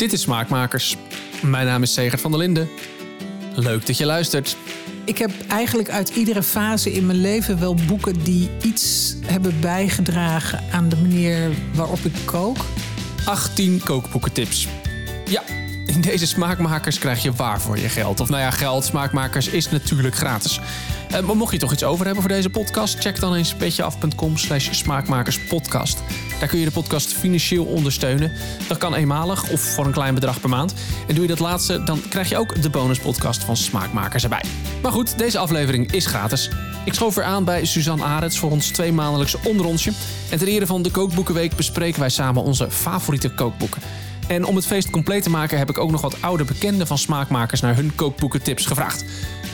Dit is Smaakmakers. Mijn naam is Segert van der Linden. Leuk dat je luistert. Ik heb eigenlijk uit iedere fase in mijn leven wel boeken die iets hebben bijgedragen aan de manier waarop ik kook. 18 kookboekentips. Ja, in deze Smaakmakers krijg je waar voor je geld. Of nou ja, geld, Smaakmakers is natuurlijk gratis. Uh, maar mocht je toch iets over hebben voor deze podcast... check dan eens petjeaf.com slash smaakmakerspodcast. Daar kun je de podcast financieel ondersteunen. Dat kan eenmalig of voor een klein bedrag per maand. En doe je dat laatste, dan krijg je ook de bonuspodcast van Smaakmakers erbij. Maar goed, deze aflevering is gratis. Ik schoof weer aan bij Suzanne Arets voor ons tweemaandelijkse onderrondje. En ter ere van de Kookboekenweek bespreken wij samen onze favoriete kookboeken. En om het feest compleet te maken heb ik ook nog wat oude bekenden van smaakmakers naar hun kookboekentips gevraagd.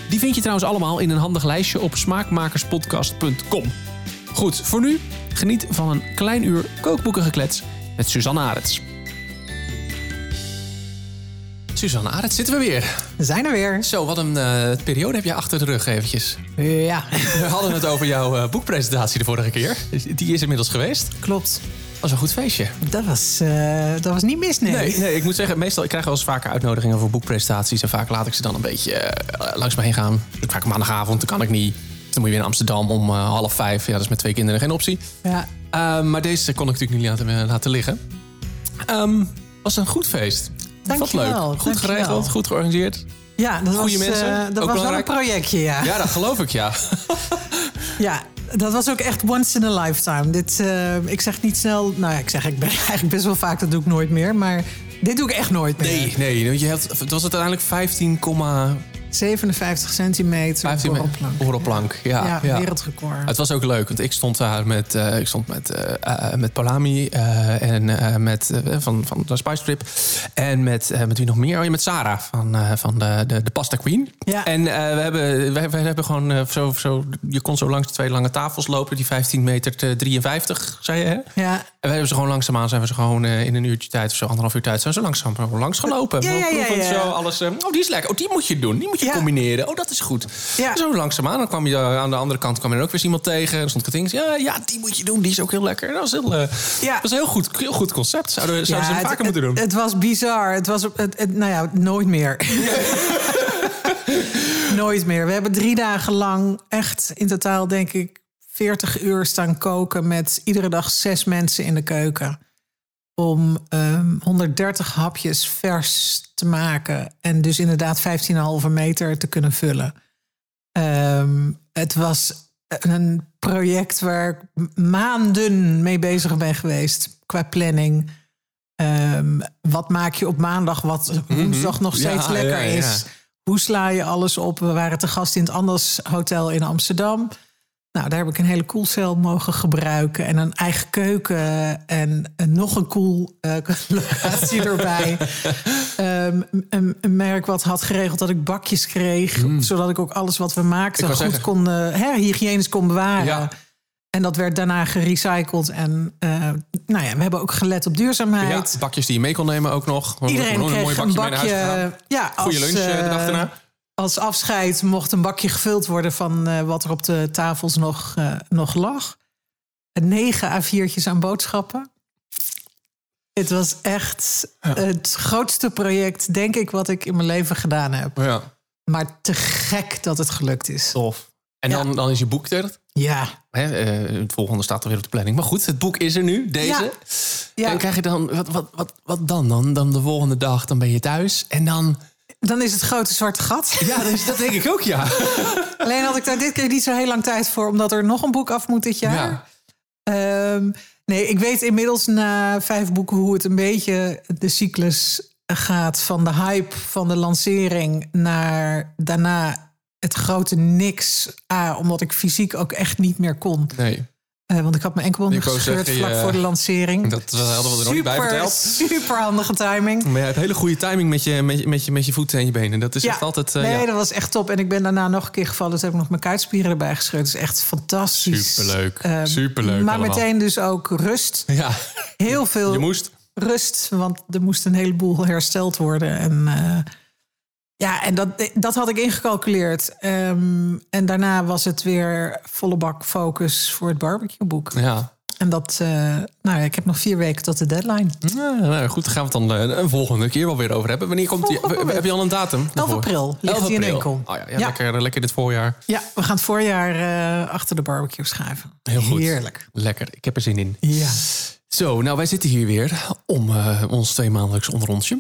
Die vind je trouwens allemaal in een handig lijstje op smaakmakerspodcast.com. Goed, voor nu geniet van een klein uur kookboekengeklets met Suzanne Arets. Suzanne Arets, zitten we weer. We zijn er weer. Zo, wat een uh, periode heb je achter de rug eventjes. Ja. We hadden het over jouw uh, boekpresentatie de vorige keer. Die is inmiddels geweest. Klopt. Dat was een goed feestje. Dat was, uh, dat was niet mis, nee. nee. nee. ik moet zeggen, meestal ik krijg wel eens vaker uitnodigingen voor boekpresentaties. En vaak laat ik ze dan een beetje langs me heen gaan. Vaak maandagavond, dan kan ik niet. Dan moet je weer in Amsterdam om half vijf. Ja, dat is met twee kinderen geen optie. Ja. maar deze kon ik natuurlijk niet laten, laten liggen. Um, was een goed feest. Dank Wat je leuk. wel. Goed geregeld, wel. goed georganiseerd. Ja, dat Goeie was, mensen, uh, ook dat was wel een projectje, ja. Ja, dat geloof ik, ja. Ja, dat was ook echt once in a lifetime. Dit, uh, ik zeg niet snel... Nou ja, ik zeg ik ben eigenlijk best wel vaak, dat doe ik nooit meer. Maar dit doe ik echt nooit meer. Nee, nee. want Je hebt, het was het uiteindelijk 15,15 57 centimeter borrelplank. borrelplank. Ja, Ja, ja. wereldrecord. Het was ook leuk, want ik stond daar met, eh, ik stond met, eh, eh, met Polami eh, en met, van, van de Spice Trip. En met, met wie nog meer? Oh, ja, met Sarah van, van de, de, de Pasta Queen. Ja. En we, hebben, we, we hebben gewoon zo, zo... Je kon zo langs de twee lange tafels lopen, die 15 meter te 53, zei je, hè? Ja, En we hebben ze gewoon langzaamaan, zijn we ze gewoon in een uurtje tijd of zo, anderhalf uur tijd, zijn zo langzaam langs gelopen. Ja, ja, ja, Proevend ja. Zo alles, oh, die is lekker. Oh, die moet je doen. Die moet je Combineren. Oh, dat is goed. Ja. Zo langzaamaan. Dan kwam je eh, aan de andere kant kwam er ook weer iemand tegen. En stond Katinks. Ja, ja, die moet je doen. Die is ook heel lekker. Dat was heel, Ja. dat was een heel goed, heel goed concept. Zouden, zouden ze het, vaker moeten doen. Het, was bizar. Het was, het, het- nou ja, nooit meer. nooit meer. We hebben drie dagen lang echt in totaal, denk ik, 40 uur staan koken met iedere dag zes mensen in de keuken. Om ehm, 130 hapjes vers te maken. En dus inderdaad 15,5 meter te kunnen vullen. Ehm, het was een project waar ik maanden mee bezig ben geweest qua planning. Ehm, wat maak je op maandag wat woensdag nog steeds Mhm. Ja, lekker ja, ja. is? Hoe sla je alles op? We waren te gast in het Anders Hotel in Amsterdam. Nou, daar heb ik een hele koelcel mogen gebruiken. En een eigen keuken. En, en nog een koel eh, locatie erbij. Ehm, een, een merk wat had geregeld dat ik bakjes kreeg. Zodat ik ook alles wat we maakten goed zeggen. kon, eh, hè, hygiënisch kon bewaren. Ja. En dat werd daarna gerecycled. En eh, nou ja, we hebben ook gelet op duurzaamheid. Ja, bakjes die je mee kon nemen ook nog. Iedereen een kreeg mooi een bakje mee naar huis bakje. Ja, als, lunch de dag eh, daarna. Als afscheid mocht een bakje gevuld worden van eh, wat er op de tafels nog, eh, nog lag. Negen A4'tjes aan boodschappen. Het was echt het grootste project, denk ik, wat ik in mijn leven gedaan heb. Ja, Maar te gek dat het gelukt is. tof. En Ja. dan, dan is je boek er. Ja, Hè, eh, het volgende staat alweer op de planning. Maar goed, het boek is er nu, deze. Ja. En krijg je dan, wat, wat, wat, wat dan, dan? Dan de volgende dag, dan ben je thuis. En dan, dan is het grote zwarte gat. ja, dat, is, dat denk ik ook, ja. Alleen had ik daar dit keer niet zo heel lang tijd voor, omdat er nog een boek af moet dit jaar. Ja. Ehm, nee, ik weet inmiddels na vijf boeken hoe het een beetje de cyclus gaat van de hype van de lancering naar daarna het grote niks. A, omdat ik fysiek ook echt niet meer kon. Nee, Eh, want ik had mijn wou gescheurd vlak voor de lancering. dat eh, hadden we er nog niet bij super, verteld. super handige timing. Maar je hebt hele goede timing met je, met je, met je, met je voeten en je benen. Dat is echt altijd... eh, nee, ja. dat was echt top. En ik ben daarna nog een keer gevallen. Dus heb ik nog mijn kuitspieren erbij gescheurd. Dat is echt fantastisch. Superleuk. Ehm, Superleuk Maar allemaal. meteen dus ook rust. Ja, Heel veel je moest. rust. Want er moest een heleboel hersteld worden. En ja, en dat, dat had ik ingecalculeerd. Ehm, en daarna was het weer volle bak focus voor het barbecueboek. Ja. En dat, eh, nou ja, ik heb nog vier weken tot de deadline. Ja, nou, goed, daar gaan we het dan eh, een volgende keer wel weer over hebben. Wanneer komt die? Volgende Heb je al een datum? 11 daarvoor? april ligt 11 hij in april. winkel. Oh, ja, ja, Ja. Lekker, lekker dit voorjaar. Ja, we gaan het voorjaar eh, achter de barbecue schuiven. Heel goed. Heerlijk. Lekker, ik heb er zin in. Ja. Zo, nou wij zitten hier weer om ons tweemaandelijks onderrondje.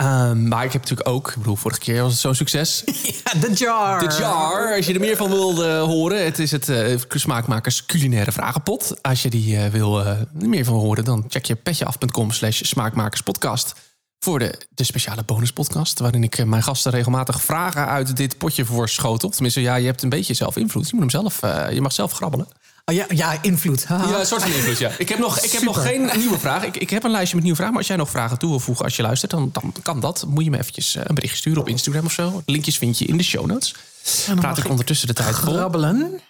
Ehm, maar ik heb natuurlijk ook, ik bedoel, vorige keer was het zo'n succes. ja, de jar. De Jar, als je er meer van wilde horen. Het is het eh, Smaakmakers culinaire vragenpot. Als je die eh, wil eh, meer van horen, dan check je petjeaf.com slash smaakmakerspodcast. Voor de, de speciale bonuspodcast. Waarin ik mijn gasten regelmatig vragen uit dit potje voor schotel. Tenminste, ja, je hebt een beetje zelf invloed. Je, moet hem zelf, je mag zelf grabbelen. Oh, ja, ja, invloed. Haha. Ja, een soort van invloed, ja. Ik heb nog, ik heb nog geen nieuwe vraag. Ik, ik heb een lijstje met nieuwe vragen. Maar als jij nog vragen toe wil voegen als je luistert, dan, dan kan dat. Moet je me eventjes eh, een berichtje sturen op Instagram of zo. Linkjes vind je in de show notes. En dan Praat ik ondertussen de tijd vol. grabbelen.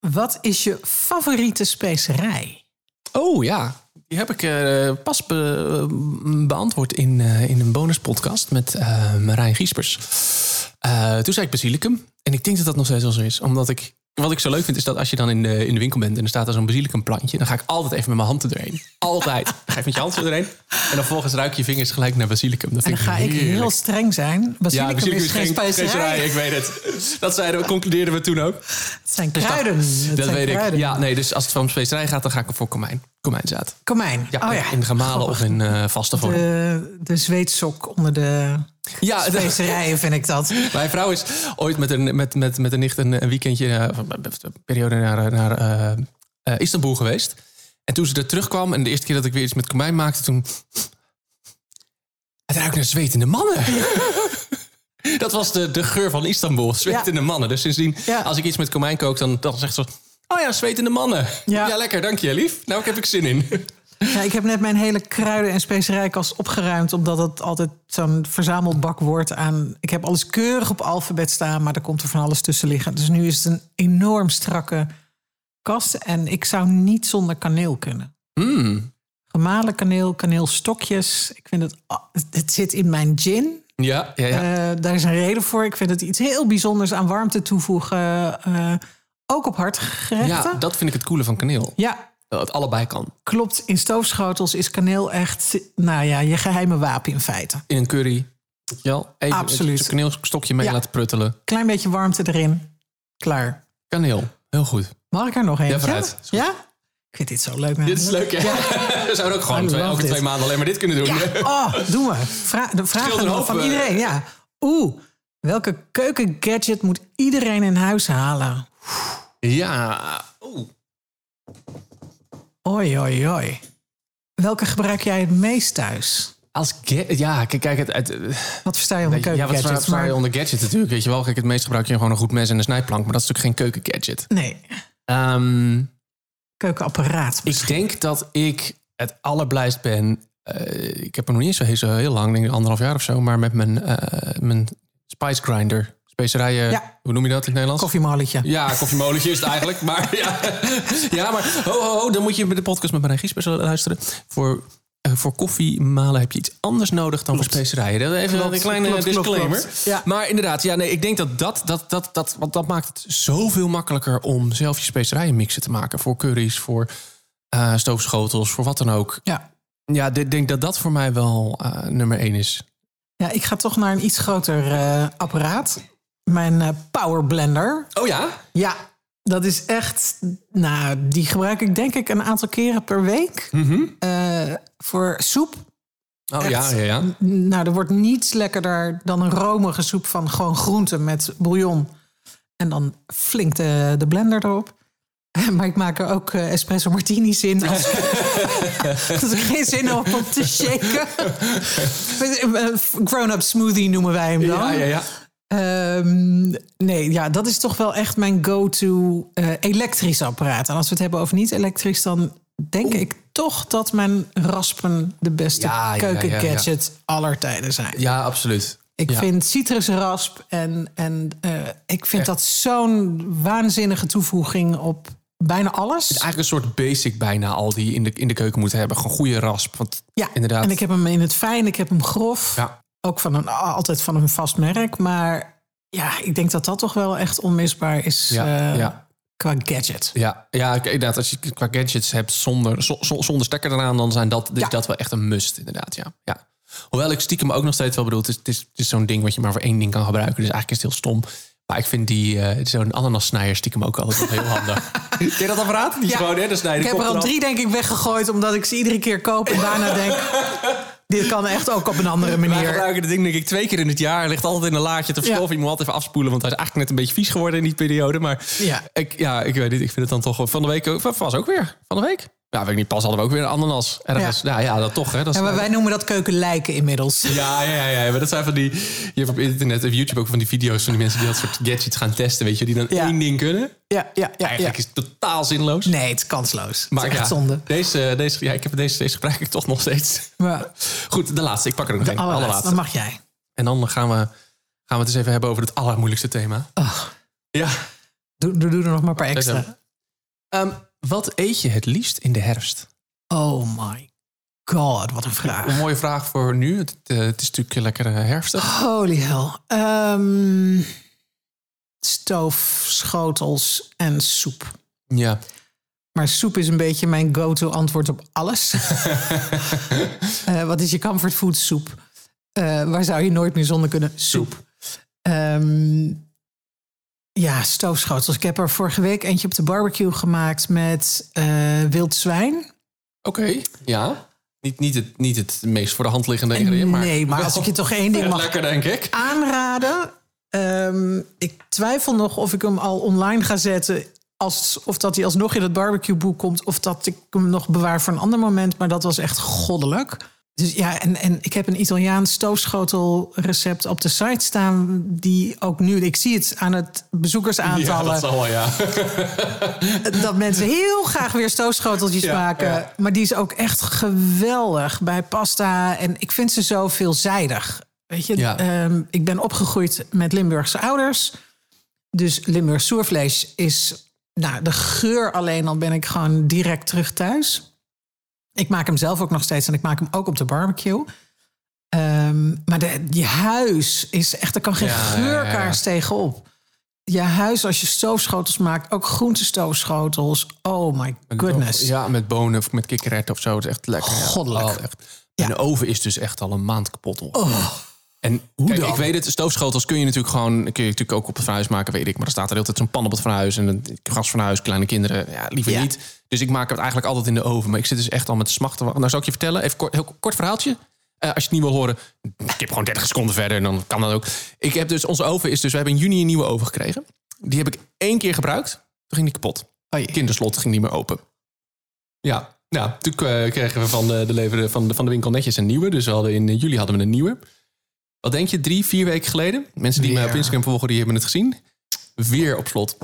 Wat is je favoriete specerij? Oh ja, die heb ik eh, pas be- beantwoord in, eh, in een bonuspodcast met eh, Marijn Giespers. Eh, toen zei ik basilicum. En ik denk dat dat nog steeds wel zo is. Omdat ik, wat ik zo leuk vind, is dat als je dan in de, in de winkel bent en er staat er zo'n basilicum plantje, dan ga ik altijd even met mijn hand erheen. Altijd. Dan ga je met je hand erheen. En dan volgens ruik je vingers gelijk naar basilicum. Dat En dan ga ik heel streng zijn. Basilicum, Ja, basilicum is geen specerij. Ik weet het. Dat zeiden we, concludeerden we toen ook. Het zijn Dus dat- kruiden. Dat zijn weet kruiden. ik. Ja, nee, dus als het van specerij gaat, dan ga ik er voor komijn. Komijnzaad. Komijn. Ja, oh ja. in gemalen of in eh, vaste vorm. De, de zweetsok onder de Ja, specerijen vind ik dat. Mijn vrouw is ooit met een, met, met, met een nicht een, een weekendje, eh, een periode naar, naar eh, eh, Istanbul geweest. En toen ze er terugkwam en de eerste keer dat ik weer iets met komijn maakte, toen... Het ruikt naar zwetende mannen. dat was de, de geur van Istanbul, zwetende mannen. Dus sindsdien, als ik iets met komijn kook, dan, dan zegt ze... Oh ja, zwetende mannen. Ja. Ja. lekker, dank je, lief. Nou, ik heb ik zin in. Ja, ik heb net mijn hele kruiden- en specerijkast opgeruimd... omdat het altijd zo'n verzamelbak wordt aan... Ik heb alles keurig op alfabet staan, maar er komt er van alles tussen liggen. Dus nu is het een enorm strakke kast. En ik zou niet zonder kaneel kunnen. Mm. Gemalen kaneel, kaneelstokjes. Ik vind het... Het, het zit in mijn gin. Ja, ja, ja. Eh, daar is een reden voor. Ik vind het iets heel bijzonders aan warmte toevoegen. eh, ook op hartige gerechten. ja, dat vind ik het coole van kaneel. ja, Dat het allebei kan. klopt. In stoofschotels is kaneel echt, nou ja, je geheime wapen in feite. in een curry. Ja, even Absoluut. een kaneelstokje mee Ja. laten pruttelen. Klein beetje warmte erin. Klaar. Kaneel, heel goed. Mag ik er nog eentje? vooruit. Is goed. Ja? Ik vind dit zo leuk. Dit is leuk, hè? We zouden ook gewoon twee, elke twee maanden alleen maar dit kunnen doen. Oh, doen we. Vra de een hoop, van eh. iedereen. Ja. Oeh, welke keukengadget moet iedereen in huis halen? Ja, oeh. Oi, oi, oi. Welke gebruik jij het meest thuis? Als ja, kijk, kijk het, het, Wat versta je onder ja, wat keukengadgets? versta je onder gadget natuurlijk? Weet je wel, kijk, het meest gebruik je gewoon een goed mes en een snijplank, maar dat is natuurlijk geen keukengadget. Nee, Ehm keukenapparaat. ik denk dat ik het allerblijst ben. eh, ik heb er nog niet zo heel, zo heel lang, denk ik anderhalf jaar of zo, maar met mijn, eh, mijn spice grinder. Specerijen, Ja. hoe noem je dat in het Nederlands? Koffiemoletje. Ja, koffiemolentje is het eigenlijk. Maar ja, ja maar ho, ho, ho, dan moet je de podcast met Marijn Giespers luisteren. Voor, eh, voor koffiemalen heb je iets anders nodig dan voor specerijen. Dat even Klopt, een kleine klopt, disclaimer. Ja. Maar inderdaad, ja, nee, ik denk dat dat, dat, dat, dat, want dat maakt het zoveel makkelijker om zelf je specerijen mixen te maken. Voor curry's, voor eh, stoofschotels, voor wat dan ook. Ja. Ja, ik denk dat dat voor mij wel eh, nummer één is. ja, ik ga toch naar een iets groter apparaat. Mijn eh, Power Blender. Oh ja? Ja, dat is echt... Nou, die gebruik ik denk ik een aantal keren per week. Eh, voor soep. Oh Echt. ja, ja, ja. Nou, er wordt niets lekkerder dan een romige soep van gewoon groenten met bouillon. En dan flink de, de blender erop. Maar ik maak er ook eh, espresso martinis in. Als, als ik geen zin heb om te shaken. Grown-up smoothie noemen wij hem dan. Ja, ja, ja. Ehm, nee, ja, dat is toch wel echt mijn go-to eh elektrisch apparaat. En als we het hebben over niet elektrisch, dan denk ik toch dat mijn raspen de beste Ja, ja, ja, keukengadget aller tijden zijn. Ja, absoluut. Ik vind citrusrasp en, en eh, ik vind dat zo'n waanzinnige toevoeging op bijna alles. Eigenlijk een soort basic bijna al die je in de, in de keuken moet hebben. Gewoon goede rasp. Want Ja, inderdaad. en ik heb hem in het fijn, ik heb hem grof. Ja. Ook van een, altijd van een vast merk. Maar ja, ik denk dat dat toch wel echt onmisbaar is Ja, eh, ja. qua gadget. Ja, ja inderdaad. Als je qua gadgets hebt zonder, zo- zo- zonder stekker eraan, dan zijn dat, Ja. dat wel echt een must, inderdaad. Ja. Ja. Hoewel ik stiekem ook nog steeds wel bedoel, het is, het is, het is zo'n ding wat je maar voor één ding kan gebruiken. Dus eigenlijk is het heel stom. Maar ik vind die eh, zo'n ananassnijer stiekem ook altijd heel handig. Ken je dat apparaat? Die Ja. gewoon, hè, je Ik de heb er al drie denk ik weggegooid, omdat ik ze iedere keer koop en daarna denk... dit kan echt ook op een andere Wij manier. gebruiken het ding denk ik twee keer in het jaar. Ligt altijd in een laadje te verstoffen. Ja. Je moet altijd even afspoelen, want hij is eigenlijk net een beetje vies geworden in die periode. Maar Ja. ik, ja, ik weet niet. Ik vind het dan toch van de week ook. Was ook weer van de week. Ja, weet ik niet. Pas hadden we ook weer een ananas ergens. Ja, ja, dat toch. Hè. Dat Ja, maar wij noemen dat keukenlijken inmiddels. Ja, ja, ja, ja. Maar dat zijn van die. Je hebt op internet, op YouTube ook van die video's van die mensen die dat soort gadgets gaan testen. Weet je, die dan Ja. één ding kunnen. Ja, ja, ja. ja. Eigenlijk is het totaal zinloos. Nee, het is kansloos. Maar het is echt zonde. Deze, deze, ja, ik heb deze, deze gebruik ik toch nog steeds. Maar Goed, de laatste. Ik pak er nog de een. allerlaatste, Allerlaatste. dan mag jij. En dan gaan we, gaan we het eens even hebben over het allermoeilijkste thema. Oh, Ja. doe, doe, doe er nog maar een paar extra. Ehm, wat eet je het liefst in de herfst? Oh my god, wat een vraag. Een mooie vraag voor nu. Het, eh, het is natuurlijk lekker eh, herfstig. Holy hell. Ehm stoof, schotels en soep. Ja. Maar soep is een beetje mijn go-to antwoord op alles. Eh, wat is je comfortfood? Soep. Waar zou je nooit meer zonder kunnen? Soep. Ehm, ja, stoofschotels. Ik heb er vorige week eentje op de barbecue gemaakt met eh, wild zwijn. Oké. Ja. Niet, niet, het, niet het meest voor de hand liggende ingredient, maar... nee, maar als ik je toch één ding mag Lekker, denk ik. aanraden. Ehm, ik twijfel nog of ik hem al online ga zetten. Als, of dat hij alsnog in het barbecueboek komt. Of dat ik hem nog bewaar voor een ander moment. Maar dat was echt goddelijk. Dus ja, en, en ik heb een Italiaans stoofschotelrecept op de site staan. Die ook nu, ik zie het aan het Ja, bezoekersaantallen. dat zal wel, ja. dat mensen heel graag weer stoofschoteltjes Ja, maken. ja. Maar die is ook echt geweldig bij pasta. En ik vind ze zo veelzijdig. Weet je, Ja. ehm, ik ben opgegroeid met Limburgse ouders. Dus Limburgs soervlees is... Nou, de geur alleen al ben ik gewoon direct terug thuis. Ik maak hem zelf ook nog steeds en ik maak hem ook op de barbecue. Ehm, maar de, je huis is echt, er kan geen Ja, ja, ja, geurkaars ja. tegenop. Je huis, als je stoofschotels maakt, ook groentestoofschotels. Oh my goodness. Ja, met bonen of met kikkererwten of zo. Het is echt lekker. Goddelijk. Echt. En de oven is dus echt al een maand kapot. Oh, En kijk, dan? ik weet het, stoofschotels kun je natuurlijk gewoon, kun je natuurlijk ook op het fornuis maken, weet ik. Maar er staat er altijd zo'n pan op het fornuis en een gasfornuis, kleine kinderen, ja, liever Ja. niet. Dus ik maak het eigenlijk altijd in de oven. Maar ik zit dus echt al met de smacht te wachten. Nou, zou ik je vertellen, even kort, heel kort verhaaltje. Eh, als je het niet wil horen, ik heb gewoon 30 seconden verder en dan kan dat ook. Ik heb dus, onze oven is dus, we hebben in juni een nieuwe oven gekregen. Die heb ik één keer gebruikt, toen ging die kapot. Kinderslot ging niet meer open. Ja, nou, toen eh, kregen we van de, de, lever, van, de, van de winkel netjes een nieuwe. Dus we hadden in juli hadden we een nieuwe. Wat denk je, drie, vier weken geleden? Mensen die mij op. Instagram volgen, die hebben het gezien. Weer op slot.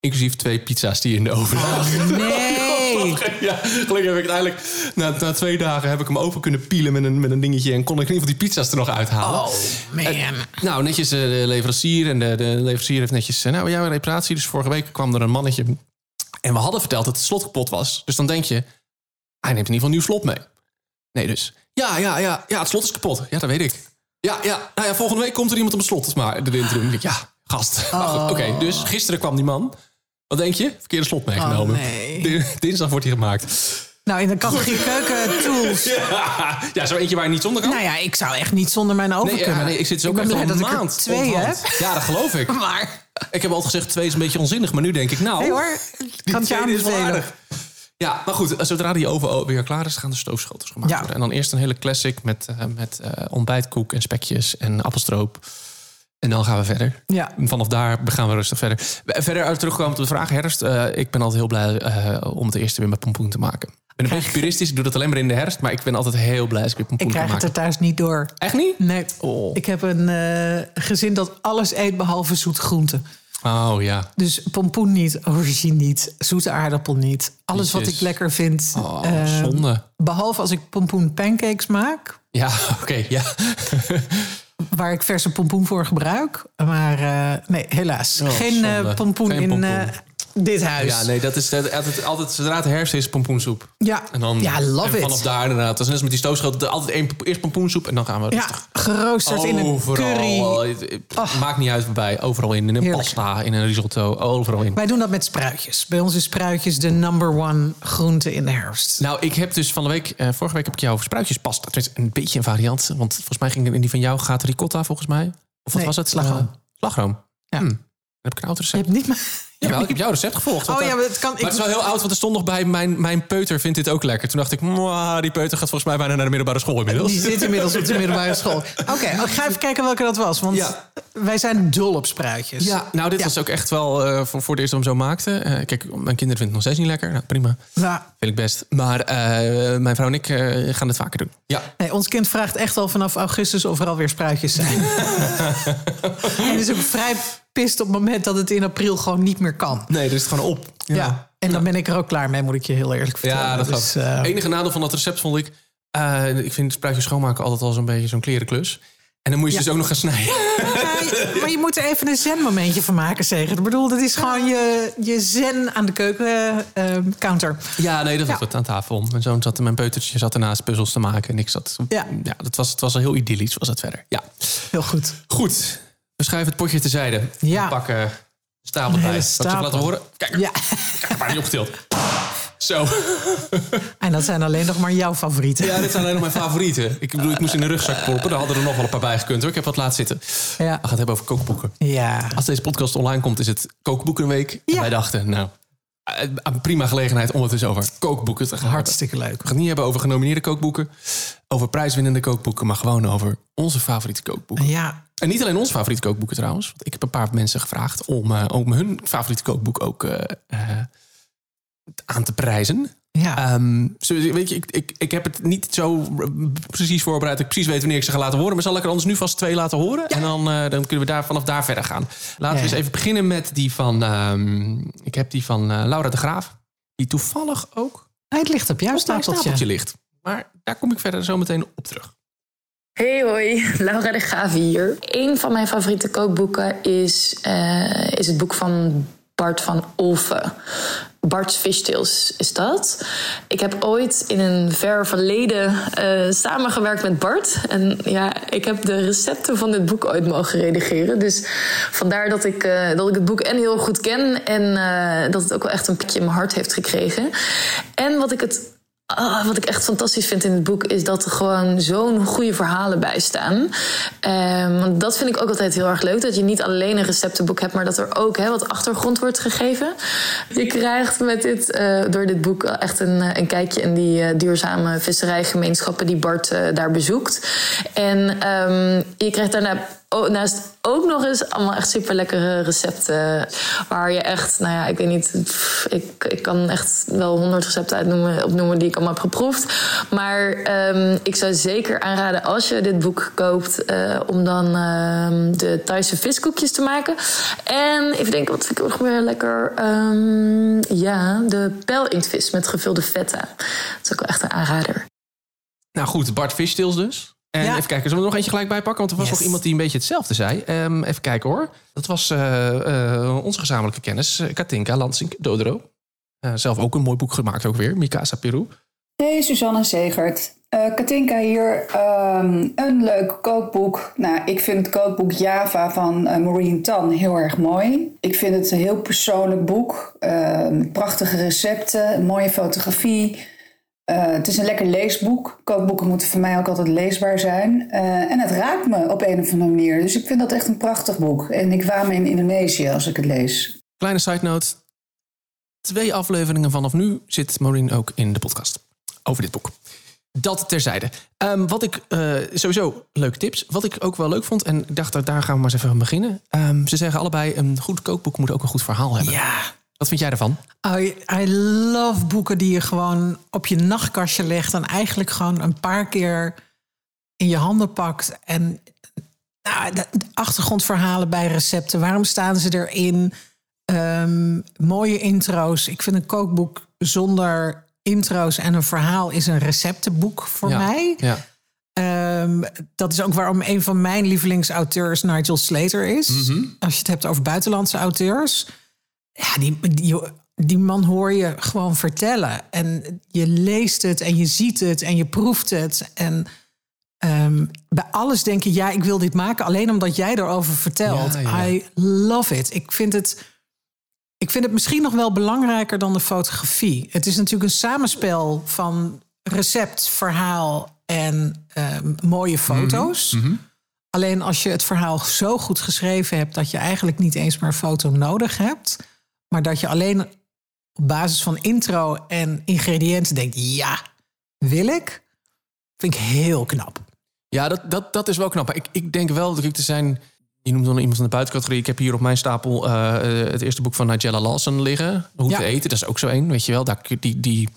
Inclusief twee pizza's die in de oven lagen. nee. Ja, gelukkig heb ik uiteindelijk... Na, na twee dagen heb ik hem open kunnen pielen met een, met een dingetje... en kon ik in ieder geval die pizza's er nog uithalen. Oh man. Nou, netjes eh, de leverancier. En de, de leverancier heeft netjes... eh, Nou, een reparatie. Dus vorige week kwam er een mannetje. En we hadden verteld dat het slot kapot was. Dus dan denk je... Hij neemt in ieder geval een nieuw slot mee. Nee, dus... Ja, ja, ja, ja, het slot is kapot. Ja, dat weet ik. Ja, ja, nou ja, volgende week komt er iemand om het slot maar erin te doen. Ik denk, ja, gast. Goed, Oké, dus gisteren kwam die man. Wat denk je? Verkeerde slot meegenomen. Oh, nee. Di- Dinsdag wordt hij gemaakt. Nou, in de categorie keukentools. Ja, ja, zo eentje waar je niet zonder kan. Nou ja, ik zou echt niet zonder mijn oven Nee, ja, kunnen. nee, ik zit dus ook echt een ik maand twee op heb. Ja, dat geloof ik. Maar, Ik heb altijd gezegd, twee is een beetje onzinnig. Maar nu denk ik, nou... nee hoor, ik kan het je aanbevelen. Ja, maar goed, zodra die oven weer klaar is, gaan de stoofschotels gemaakt Ja. worden. En dan eerst een hele classic met, eh, met eh, ontbijtkoek en spekjes en appelstroop. En dan gaan we verder. Ja. Vanaf daar gaan we rustig verder. Verder uit terugkomen op de vraag herfst. eh, ik ben altijd heel blij om het eerste weer met pompoen te maken. Ik ben een beetje puristisch, ik doe dat alleen maar in de herfst. Maar ik ben altijd heel blij als ik weer pompoen Ik kan krijg het maken. er thuis niet door. Echt niet? Nee. Oh. Ik heb een gezin dat alles eet behalve zoete groenten. Oh ja. Dus pompoen niet, aubergine niet, zoete aardappel niet. Alles wat ik lekker vind. Oh, eh, zonde. behalve als ik pompoen pancakes maak, Ja, oké, ja. waar ik verse pompoen voor gebruik. Maar eh, nee, helaas. Oh, Geen eh, pompoen Geen in pompoen. Dit huis. Ja, nee, dat is dat- altijd, altijd zodra het herfst is, pompoensoep. Ja, En dan, ja love en it. vanaf daar inderdaad. Dat is net als met die stoofschotel. Altijd één, eerst pompoensoep en dan gaan we Ja, rustig. geroosterd in een curry. Overal. Maakt niet uit waarbij. Overal in. In een Heerlijk. pasta, in een risotto. Overal in. Wij doen dat met spruitjes. Bij ons is spruitjes de number one groente in de herfst. Nou, ik heb dus van de week... eh, vorige week heb ik jou over spruitjespasta. Het is een beetje een variant. Want volgens mij ging in die van jou gaat ricotta volgens mij. Of wat Nee, was het? slagroom. Eh, slagroom. Ja. Hm. Dan heb ik een oud Je recept. hebt niet maar... Jawel, ik heb jouw recept gevolgd. Oh ja, maar het kan. Maar het is wel heel oud, want er stond nog bij... Mijn, mijn peuter vindt dit ook lekker. Toen dacht ik, "Mwah, die peuter gaat volgens mij bijna naar de middelbare school inmiddels. Die zit inmiddels op de middelbare school. Oké, ik ga even kijken welke dat was. Want Ja. wij zijn dol op spruitjes. Ja, nou, dit Ja. was ook echt wel eh, voor, voor het eerst dat we hem zo maakten. Eh, kijk, mijn kinderen vinden het nog steeds niet lekker. Nou, prima, Nou, vind ik best. Maar eh, mijn vrouw en ik gaan het vaker doen. Ja, nee, ons kind vraagt echt al vanaf augustus of er alweer spruitjes zijn. en is ook vrij pist op het moment dat het in april gewoon niet meer kan. nee, er is het gewoon op. Ja. En dan ben ik er ook klaar mee, moet ik je heel eerlijk vertellen. Ja, dat Dus, gaat. eh, Het enige nadeel van dat recept vond ik... eh, ik vind spruitjes schoonmaken altijd al zo'n beetje zo'n klerenklus. En dan moet je ze Ja. dus ook nog gaan snijden. Ja, maar je moet er even een zen-momentje van maken, zeker. Ik bedoel, dat is gewoon je, je zen aan de keukencounter. Ja, nee, dat was Ja. wat aan tafel. Mijn zoon zat, mijn peutertje zat ernaast puzzels te maken. En ik zat... Ja. ja dat was, het was al heel idyllisch, was het verder. Ja. Heel goed. Goed, we schuiven het potje terzijde. Ja. We pakken stapel bij. even stapel. laten horen? Kijk, Ja. kijk maar niet opgetild. Zo. En dat zijn alleen nog maar jouw favorieten. Ja, dit zijn alleen nog mijn favorieten. Ik bedoel, ik moest in de rugzak proppen. Daar hadden er nog wel een paar bij gekund hoor. Ik heb wat laten zitten. Ja. We gaan het hebben over kookboeken. Ja. Als deze podcast online komt, is het kookboekenweek. En Ja. wij dachten, nou, eh, een prima gelegenheid om het eens over kookboeken te gaan hebben. Hartstikke leuk. We gaan het niet hebben over genomineerde kookboeken, over prijswinnende kookboeken, maar gewoon over onze favoriete kookboeken. Ja, En niet alleen onze favoriete kookboeken trouwens. Want ik heb een paar mensen gevraagd om, eh, om hun favoriete kookboek ook eh, eh, aan te prijzen. ja. Ehm, weet je, ik, ik, ik heb het niet zo precies voorbereid. dat Ik precies weet wanneer ik ze ga laten horen. Maar zal ik er anders nu vast twee laten horen? En dan, dan kunnen we daar, vanaf daar verder gaan. Laten Ja, we eens even beginnen met die van... ehm, ik heb die van Laura de Graaf. Die toevallig ook het ligt op jouw op stapeltje ligt. Maar daar kom ik verder zo meteen op terug. Hey hoi, Laura de Graaf hier. Een van mijn favoriete kookboeken is, eh, is het boek van Bart van Olven. Bart's Fishtails is dat. Ik heb ooit in een ver verleden eh, samengewerkt met Bart. En ja, ik heb de recepten van dit boek ooit mogen redigeren. Dus vandaar dat ik, eh, dat ik het boek en heel goed ken... en dat het ook wel echt een plekje in mijn hart heeft gekregen. En wat ik het Ah, wat ik echt fantastisch vind in het boek is dat er gewoon zo'n goede verhalen bij staan. Ehm, want dat vind ik ook altijd heel erg leuk. Dat je niet alleen een receptenboek hebt, maar dat er ook wat achtergrond wordt gegeven. Je krijgt met dit, eh, door dit boek echt een, eh, een kijkje in die eh, duurzame visserijgemeenschappen die Bart daar bezoekt. En ehm, je krijgt daarna Oh, ook nog eens allemaal echt super lekkere recepten. Waar je echt, nou ja, ik weet niet. Ik, ik kan echt wel honderd recepten uitnoemen, opnoemen die ik allemaal heb geproefd. Maar ehm, ik zou zeker aanraden als je dit boek koopt. eh, om dan ehm, de Thaise viskoekjes te maken. En even denken, wat vind ik nog meer lekker? Ehm, ja, de pijlinktvis met gevulde feta. Dat is ook wel echt een aanrader. Nou goed, Bart Fishtails dus. En Ja. even kijken, zullen we er nog eentje gelijk bij pakken? Want er was Yes. nog iemand die een beetje hetzelfde zei. Ehm, even kijken hoor. Dat was eh, eh, onze gezamenlijke kennis, eh, Katinka Lansing Dodro. Eh, zelf ook een mooi boek gemaakt ook weer, Mikasa Peru. Hey, Suzanne Zegert. Eh, Katinka hier. Ehm, een leuk kookboek. Nou, ik vind het kookboek Java van Maureen Tan heel erg mooi. Ik vind het een heel persoonlijk boek. Ehm, prachtige recepten, mooie fotografie. Eh, het is een lekker leesboek. Kookboeken moeten voor mij ook altijd leesbaar zijn. Eh, en het raakt me op een of andere manier. Dus ik vind dat echt een prachtig boek. En ik waam me in Indonesië als ik het lees. Kleine side note. Twee afleveringen vanaf nu zit Maureen ook in de podcast. Over dit boek. Dat terzijde. Ehm, wat ik eh, sowieso leuke tips. Wat ik ook wel leuk vond. En ik dacht, daar gaan we maar eens even aan beginnen. Ehm, ze zeggen allebei: een goed kookboek moet ook een goed verhaal hebben. Ja. Wat vind jij ervan? I, I love boeken die je gewoon op je nachtkastje legt... en eigenlijk gewoon een paar keer in je handen pakt. En nou, de, achtergrondverhalen bij recepten. Waarom staan ze erin? Ehm, mooie intro's. Ik vind een kookboek zonder intro's en een verhaal... is een receptenboek voor ja. mij. Ja. Ehm, dat is ook waarom een van mijn lievelingsauteurs Nigel Slater is. Als je het hebt over buitenlandse auteurs. Ja, die, die, die man hoor je gewoon vertellen. En je leest het en je ziet het en je proeft het. En ehm, bij alles denk je, ja, ik wil dit maken alleen omdat jij erover vertelt. Ja, ja. I love it. Ik vind het, ik vind het misschien nog wel belangrijker dan de fotografie. Het is natuurlijk een samenspel van recept, verhaal en ehm, mooie foto's. Alleen als je het verhaal zo goed geschreven hebt dat je eigenlijk niet eens meer een foto nodig hebt, maar dat je alleen op basis van intro en ingrediënten denkt: ja, wil ik, vind ik heel knap. Ja, dat, dat, dat is wel knap. Maar ik, ik denk wel dat ik te zijn. Je noemt dan iemand van de buitencategorie. Ik heb hier op mijn stapel eh, eh, het eerste boek van Nigella Lawson liggen. Hoe Ja. te eten. Dat is ook zo één, weet je wel. Daar, die, die,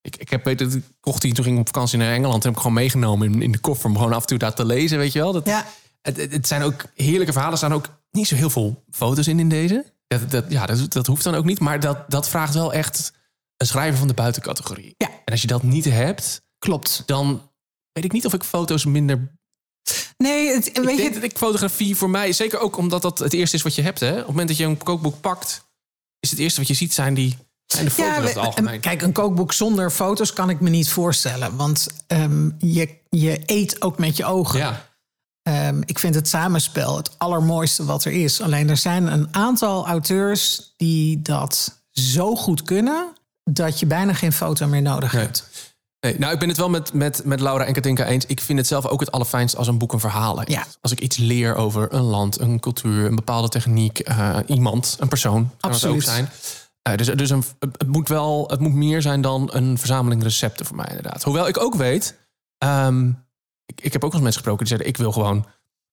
ik, ik heb weten, ik kocht die toen ging ik op vakantie naar Engeland. En heb ik gewoon meegenomen in, in de koffer om gewoon af en toe daar te lezen, weet je wel. Dat, Ja, het, het, het zijn ook heerlijke verhalen. Er staan ook niet zo heel veel foto's in in deze. Dat, dat, ja, dat, dat hoeft dan ook niet. Maar dat, dat vraagt wel echt een schrijver van de buitencategorie. Ja. En als je dat niet hebt, klopt. dan weet ik niet of ik foto's minder Nee, het, ik weet denk je, dat ik fotografie voor mij, zeker ook omdat dat het eerste is wat je hebt. Hè? Op het moment dat je een kookboek pakt, is het eerste wat je ziet zijn die zijn de foto's Ja, in het we- algemeen. Kijk, een kookboek zonder foto's kan ik me niet voorstellen. Want ehm, je, je eet ook met je ogen. ja, Ehm, ik vind het samenspel het allermooiste wat er is. Alleen er zijn een aantal auteurs die dat zo goed kunnen... dat je bijna geen foto meer nodig Nee. hebt. nee, nou ik ben het wel met, met, met Laura en Katinka eens. Ik vind het zelf ook het allerfijnst als een boek een verhaal heeft. Ja. Als ik iets leer over een land, een cultuur, een bepaalde techniek, eh, iemand, een persoon. Kan het ook Absoluut. zijn. Eh, dus dus een, het, moet wel, het moet meer zijn dan een verzameling recepten voor mij inderdaad. Hoewel ik ook weet, ehm, ik, ik heb ook eens mensen gesproken die zeiden... ik wil gewoon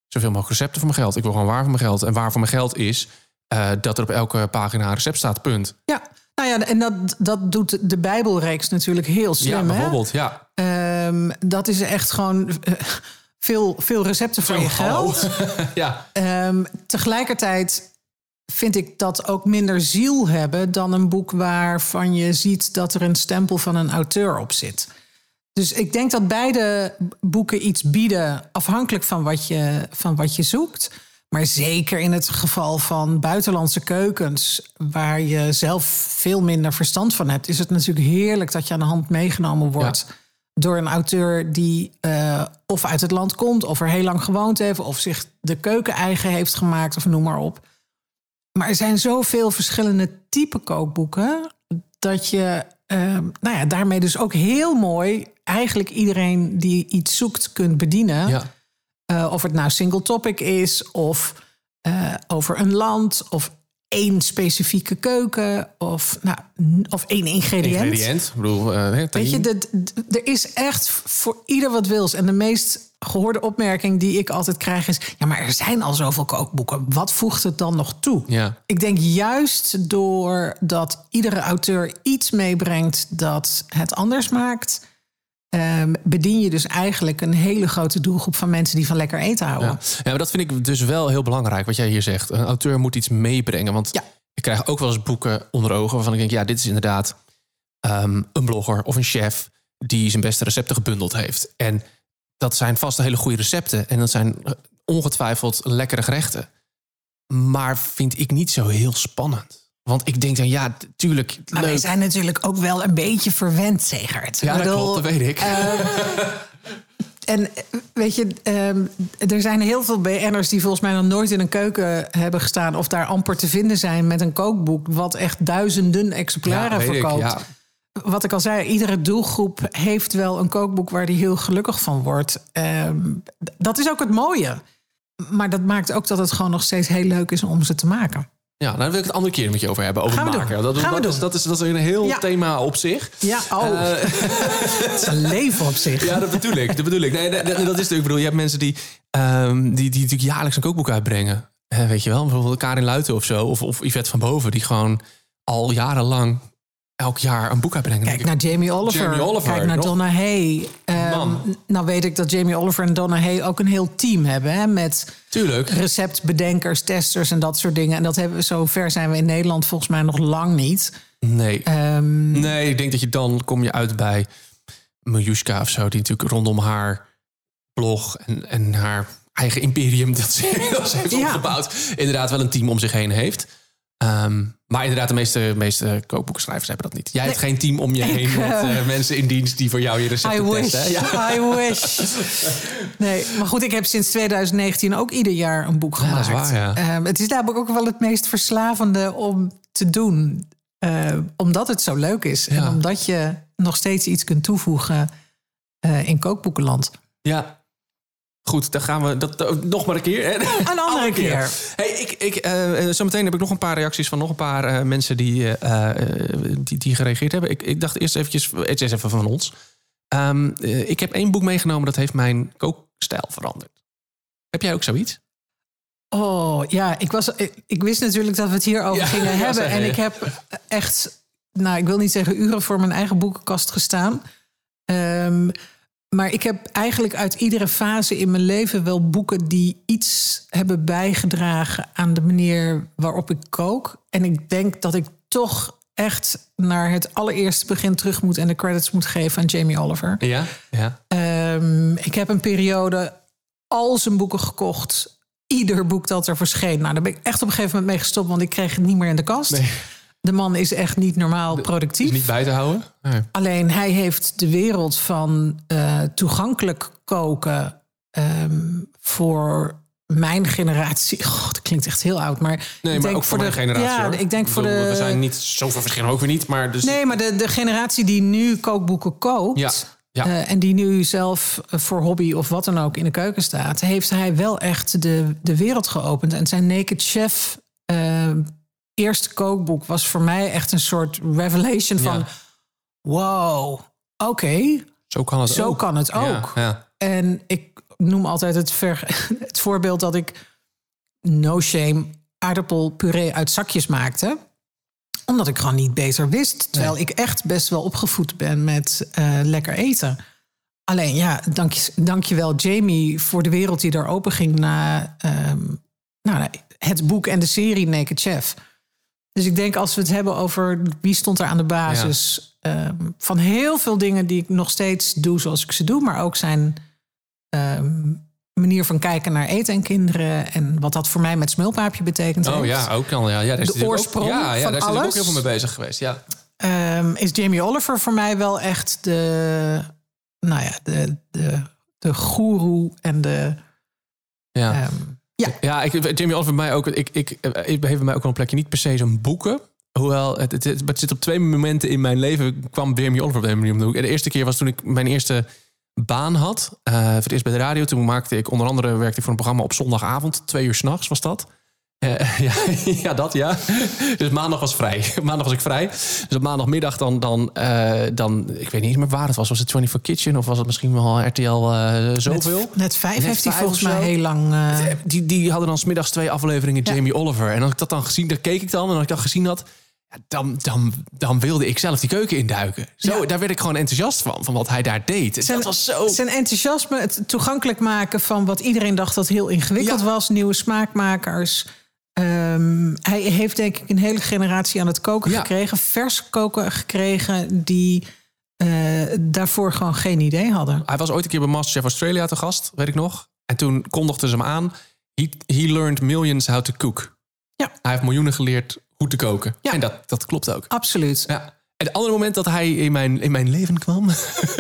zoveel mogelijk recepten voor mijn geld. Ik wil gewoon waar voor mijn geld. En waar voor mijn geld is eh, dat er op elke pagina een recept staat, punt. Ja, nou ja, en dat, dat doet de Bijbelreeks natuurlijk heel slim. ja, hè? bijvoorbeeld, ja. Ehm, dat is echt gewoon eh, veel, veel recepten voor je geld. ja, Ehm, tegelijkertijd vind ik dat ook minder ziel hebben dan een boek waarvan je ziet dat er een stempel van een auteur op zit. Dus ik denk dat beide boeken iets bieden afhankelijk van wat je, van wat je zoekt. Maar zeker in het geval van buitenlandse keukens, waar je zelf veel minder verstand van hebt, is het natuurlijk heerlijk dat je aan de hand meegenomen wordt door een auteur die eh, of uit het land komt, of er heel lang gewoond heeft, of zich de keuken eigen heeft gemaakt, of noem maar op. Maar er zijn zoveel verschillende type kookboeken dat je nou ja, daarmee dus ook heel mooi eigenlijk iedereen die iets zoekt kunt bedienen. ja. Eh, of het nou single topic is, of eh, over een land, of één specifieke keuken, of, nou, of één ingrediënt. Ingrediënt. Ik bedoel, hè, Weet je, er is echt voor ieder wat wils. En de meest gehoorde opmerking die ik altijd krijg is... ja, maar er zijn al zoveel kookboeken. Wat voegt het dan nog toe? Ja. Ik denk juist doordat iedere auteur iets meebrengt dat het anders maakt... ehm, bedien je dus eigenlijk een hele grote doelgroep van mensen die van lekker eten houden. Ja. ja, maar dat vind ik dus wel heel belangrijk wat jij hier zegt. Een auteur moet iets meebrengen. Want Ja. ik krijg ook wel eens boeken onder ogen waarvan ik denk, ja, dit is inderdaad ehm, een blogger of een chef die zijn beste recepten gebundeld heeft. En dat zijn vast hele goede recepten. En dat zijn eh, ongetwijfeld lekkere gerechten. Maar vind ik niet zo heel spannend. Want ik denk dan, ja, tuurlijk, Maar wij leuk. zijn natuurlijk ook wel een beetje verwend, Zegert. Ja, dat klopt, dat weet ik. En eh, weet je, ehm, er zijn heel veel BN'ers die volgens mij nog nooit in een keuken hebben gestaan... of daar amper te vinden zijn met een kookboek... wat echt duizenden exemplaren ik, verkoopt. ja. Wat ik al zei, iedere doelgroep heeft wel een kookboek... waar die heel gelukkig van wordt. Ehm, dat is ook het mooie. Maar dat maakt ook dat het gewoon nog steeds heel leuk is om ze te maken. Ja, nou, daar wil ik het andere keer met je over hebben. Over Gaan doen. maken. Dat, Gaan we dat, doen. Is, dat, is, dat is een heel Ja. thema op zich. Ja, oh, het is een leven op zich. Ja, dat bedoel ik. Dat bedoel ik. Nee, dat, dat is natuurlijk. Ik bedoel, je hebt mensen die, ehm, die, die natuurlijk jaarlijks een kookboek uitbrengen. Eh, weet je wel, bijvoorbeeld Karin Luiten of zo. Of, of Yvette van Boven, die gewoon al jarenlang elk jaar een boek uitbrengen. Kijk naar Jamie Oliver. Jamie Oliver, Kijk naar nog. Donna Hay. Man. nou weet ik dat Jamie Oliver en Donna Hay ook een heel team hebben. Hè, met Tuurlijk. receptbedenkers, testers en dat soort dingen. En dat hebben we, zover zijn we in Nederland volgens mij nog lang niet. Nee. Ehm, Nee, ik denk dat je dan kom je uit bij Miljuska of zo. Die natuurlijk rondom haar blog en, en haar eigen imperium dat ze, dat ze heeft Ja. opgebouwd. Inderdaad wel een team om zich heen heeft. Ehm, maar inderdaad, de meeste, meeste kookboekenschrijvers hebben dat niet. Jij hebt geen team om je heen met eh, eh, mensen in dienst die voor jou je recepten I wish. testen. Ja. I wish. Nee, maar goed, ik heb sinds 2019 ook ieder jaar een boek Ja, gemaakt. is waar, ja. Ehm, het is namelijk ook wel het meest verslavende om te doen. eh, omdat het zo leuk is. En omdat je nog steeds iets kunt toevoegen in kookboekenland. Ja. Goed, dan gaan we dat eh, nog maar een keer. Hè? Een andere keer. Hey, ik, ik, eh, zometeen heb ik nog een paar reacties van nog een paar mensen die, die, die gereageerd hebben. Ik, ik dacht eerst eventjes, het is even van ons. Ehm, eh, ik heb één boek meegenomen dat heeft mijn kookstijl veranderd. Heb jij ook zoiets? Oh ja, ik, was, ik, ik wist natuurlijk dat we het hierover Ja, gingen ja, hebben. En ik heb echt, nou ik wil niet zeggen uren voor mijn eigen boekenkast gestaan. Ehm, maar ik heb eigenlijk uit iedere fase in mijn leven wel boeken die iets hebben bijgedragen aan de manier waarop ik kook. En ik denk dat ik toch echt naar het allereerste begin terug moet en de credits moet geven aan Jamie Oliver. Ja. ja. Ehm, ik heb een periode al zijn boeken gekocht. Ieder boek dat er verscheen. Nou, daar ben ik echt op een gegeven moment mee gestopt, want ik kreeg het niet meer in de kast. Nee. De man is echt niet normaal Is productief. niet bij te houden? Nee. Alleen hij heeft de wereld van eh, toegankelijk koken ehm, voor mijn generatie. God, dat klinkt echt heel oud, maar Nee, ik maar denk ook voor de, generatie. Ja, hoor. ik denk voor bedoel, de. We zijn niet zoveel verschillen ook weer niet, maar dus. Nee, maar de, de generatie die nu kookboeken koopt. Ja, ja. eh, en die nu zelf eh, voor hobby of wat dan ook in de keuken staat, heeft hij wel echt de, de wereld geopend. En zijn Naked Chef eerste kookboek was voor mij echt een soort revelation van: Ja. wow, oké, Zo kan het zo ook. kan het ook. ja. En ik noem altijd het, ver, het voorbeeld dat ik no shame aardappelpuree uit zakjes maakte. Omdat ik gewoon niet beter wist. Terwijl ik echt best wel opgevoed ben met eh, lekker eten. Alleen ja, dank je, dank je wel Jamie voor de wereld die daar open ging na ehm, nou, het boek en de serie Naked Chef. Dus ik denk als we het hebben over wie stond er aan de basis ehm, van heel veel dingen die ik nog steeds doe zoals ik ze doe, maar ook zijn ehm, manier van kijken naar eten en kinderen en wat dat voor mij met smulpaapje betekent. Oh heeft, ja, ook kan. Ja, ja, daar is De oorsprong ook, ja, ja, van daar is natuurlijk ook alles. heel veel mee bezig geweest. Ja. ehm, is Jamie Oliver voor mij wel echt de, nou ja, de, de, de goeroe en de. Ja. Ja, Ja, ik, Jamie Oliver bij mij ook. Ik, ik, ik heeft mij ook wel een plekje. Niet per se zijn boeken. Hoewel, het, het, zit op twee momenten in mijn leven. kwam Jamie Oliver op een manier om de de eerste keer was toen ik mijn eerste baan had. eh, voor het eerst bij de radio. Toen maakte ik onder andere werkte ik voor een programma op zondagavond. Twee uur s'nachts was dat. Eh, ja, ja, dat ja. Dus maandag was vrij. Maandag was ik vrij. Dus op maandagmiddag dan, dan, eh, dan ik weet niet meer waar het was. Was het 24 Kitchen of was het misschien wel RTL eh zoveel? net, net vijf Net heeft hij volgens mij heel lang. Die, die hadden dan smiddags twee afleveringen Jamie Oliver. En als ik dat dan gezien, daar keek ik dan. En als ik dat gezien had, dan, dan, dan wilde ik zelf die keuken induiken. Zo, Ja. daar werd ik gewoon enthousiast van, van wat hij daar deed. En dat was zo... Zijn enthousiasme, het toegankelijk maken van wat iedereen dacht dat heel ingewikkeld Ja. was. Nieuwe smaakmakers. Ehm, hij heeft denk ik een hele generatie aan het koken Ja. gekregen. Vers koken gekregen die eh, daarvoor gewoon geen idee hadden. Hij was ooit een keer bij Masterchef Australia te gast, weet ik nog. En toen kondigden ze hem aan. He, he learned millions how to cook. Ja. Hij heeft miljoenen geleerd hoe te koken. Ja. En dat, dat klopt ook. Absoluut. Ja. En het andere moment dat hij in mijn, in mijn leven kwam,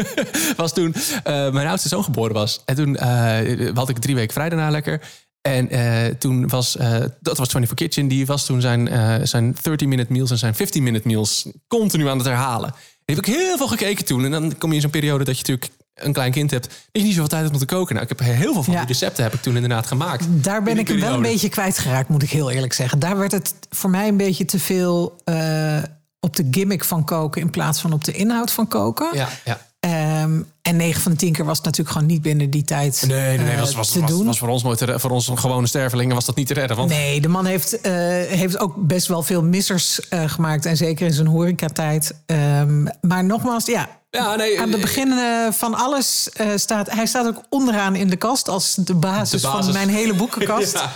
was toen eh, mijn oudste zoon geboren was. En toen eh, had ik drie weken vrij daarna lekker. En eh, toen was, eh, dat was 24 Kitchen, die was toen zijn, eh, zijn 30-minute meals en zijn 15-minute meals continu aan het herhalen. En die heb ik heel veel gekeken toen. En dan kom je in zo'n periode dat je natuurlijk een klein kind hebt, dat je niet zoveel tijd hebt om te koken. Nou, ik heb heel veel van Ja. die recepten heb ik toen inderdaad gemaakt. Daar ben ik hem wel een beetje kwijtgeraakt, moet ik heel eerlijk zeggen. Daar werd het voor mij een beetje te veel op de gimmick van koken in plaats van op de inhoud van koken. Ja, ja. Ehm, en 9 van de 10 keer was het natuurlijk gewoon niet binnen die tijd Nee, nee, nee, eh, was, was, te was, doen. was voor ons nooit te voor ons gewone stervelingen was dat niet te redden. Want Nee, de man heeft, eh, heeft ook best wel veel missers eh, gemaakt. En zeker in zijn horecatijd. Ehm maar nogmaals, ja. Ja, nee, aan de eh, begin van alles staat... Hij staat ook onderaan in de kast als de basis, De basis. van mijn hele boekenkast.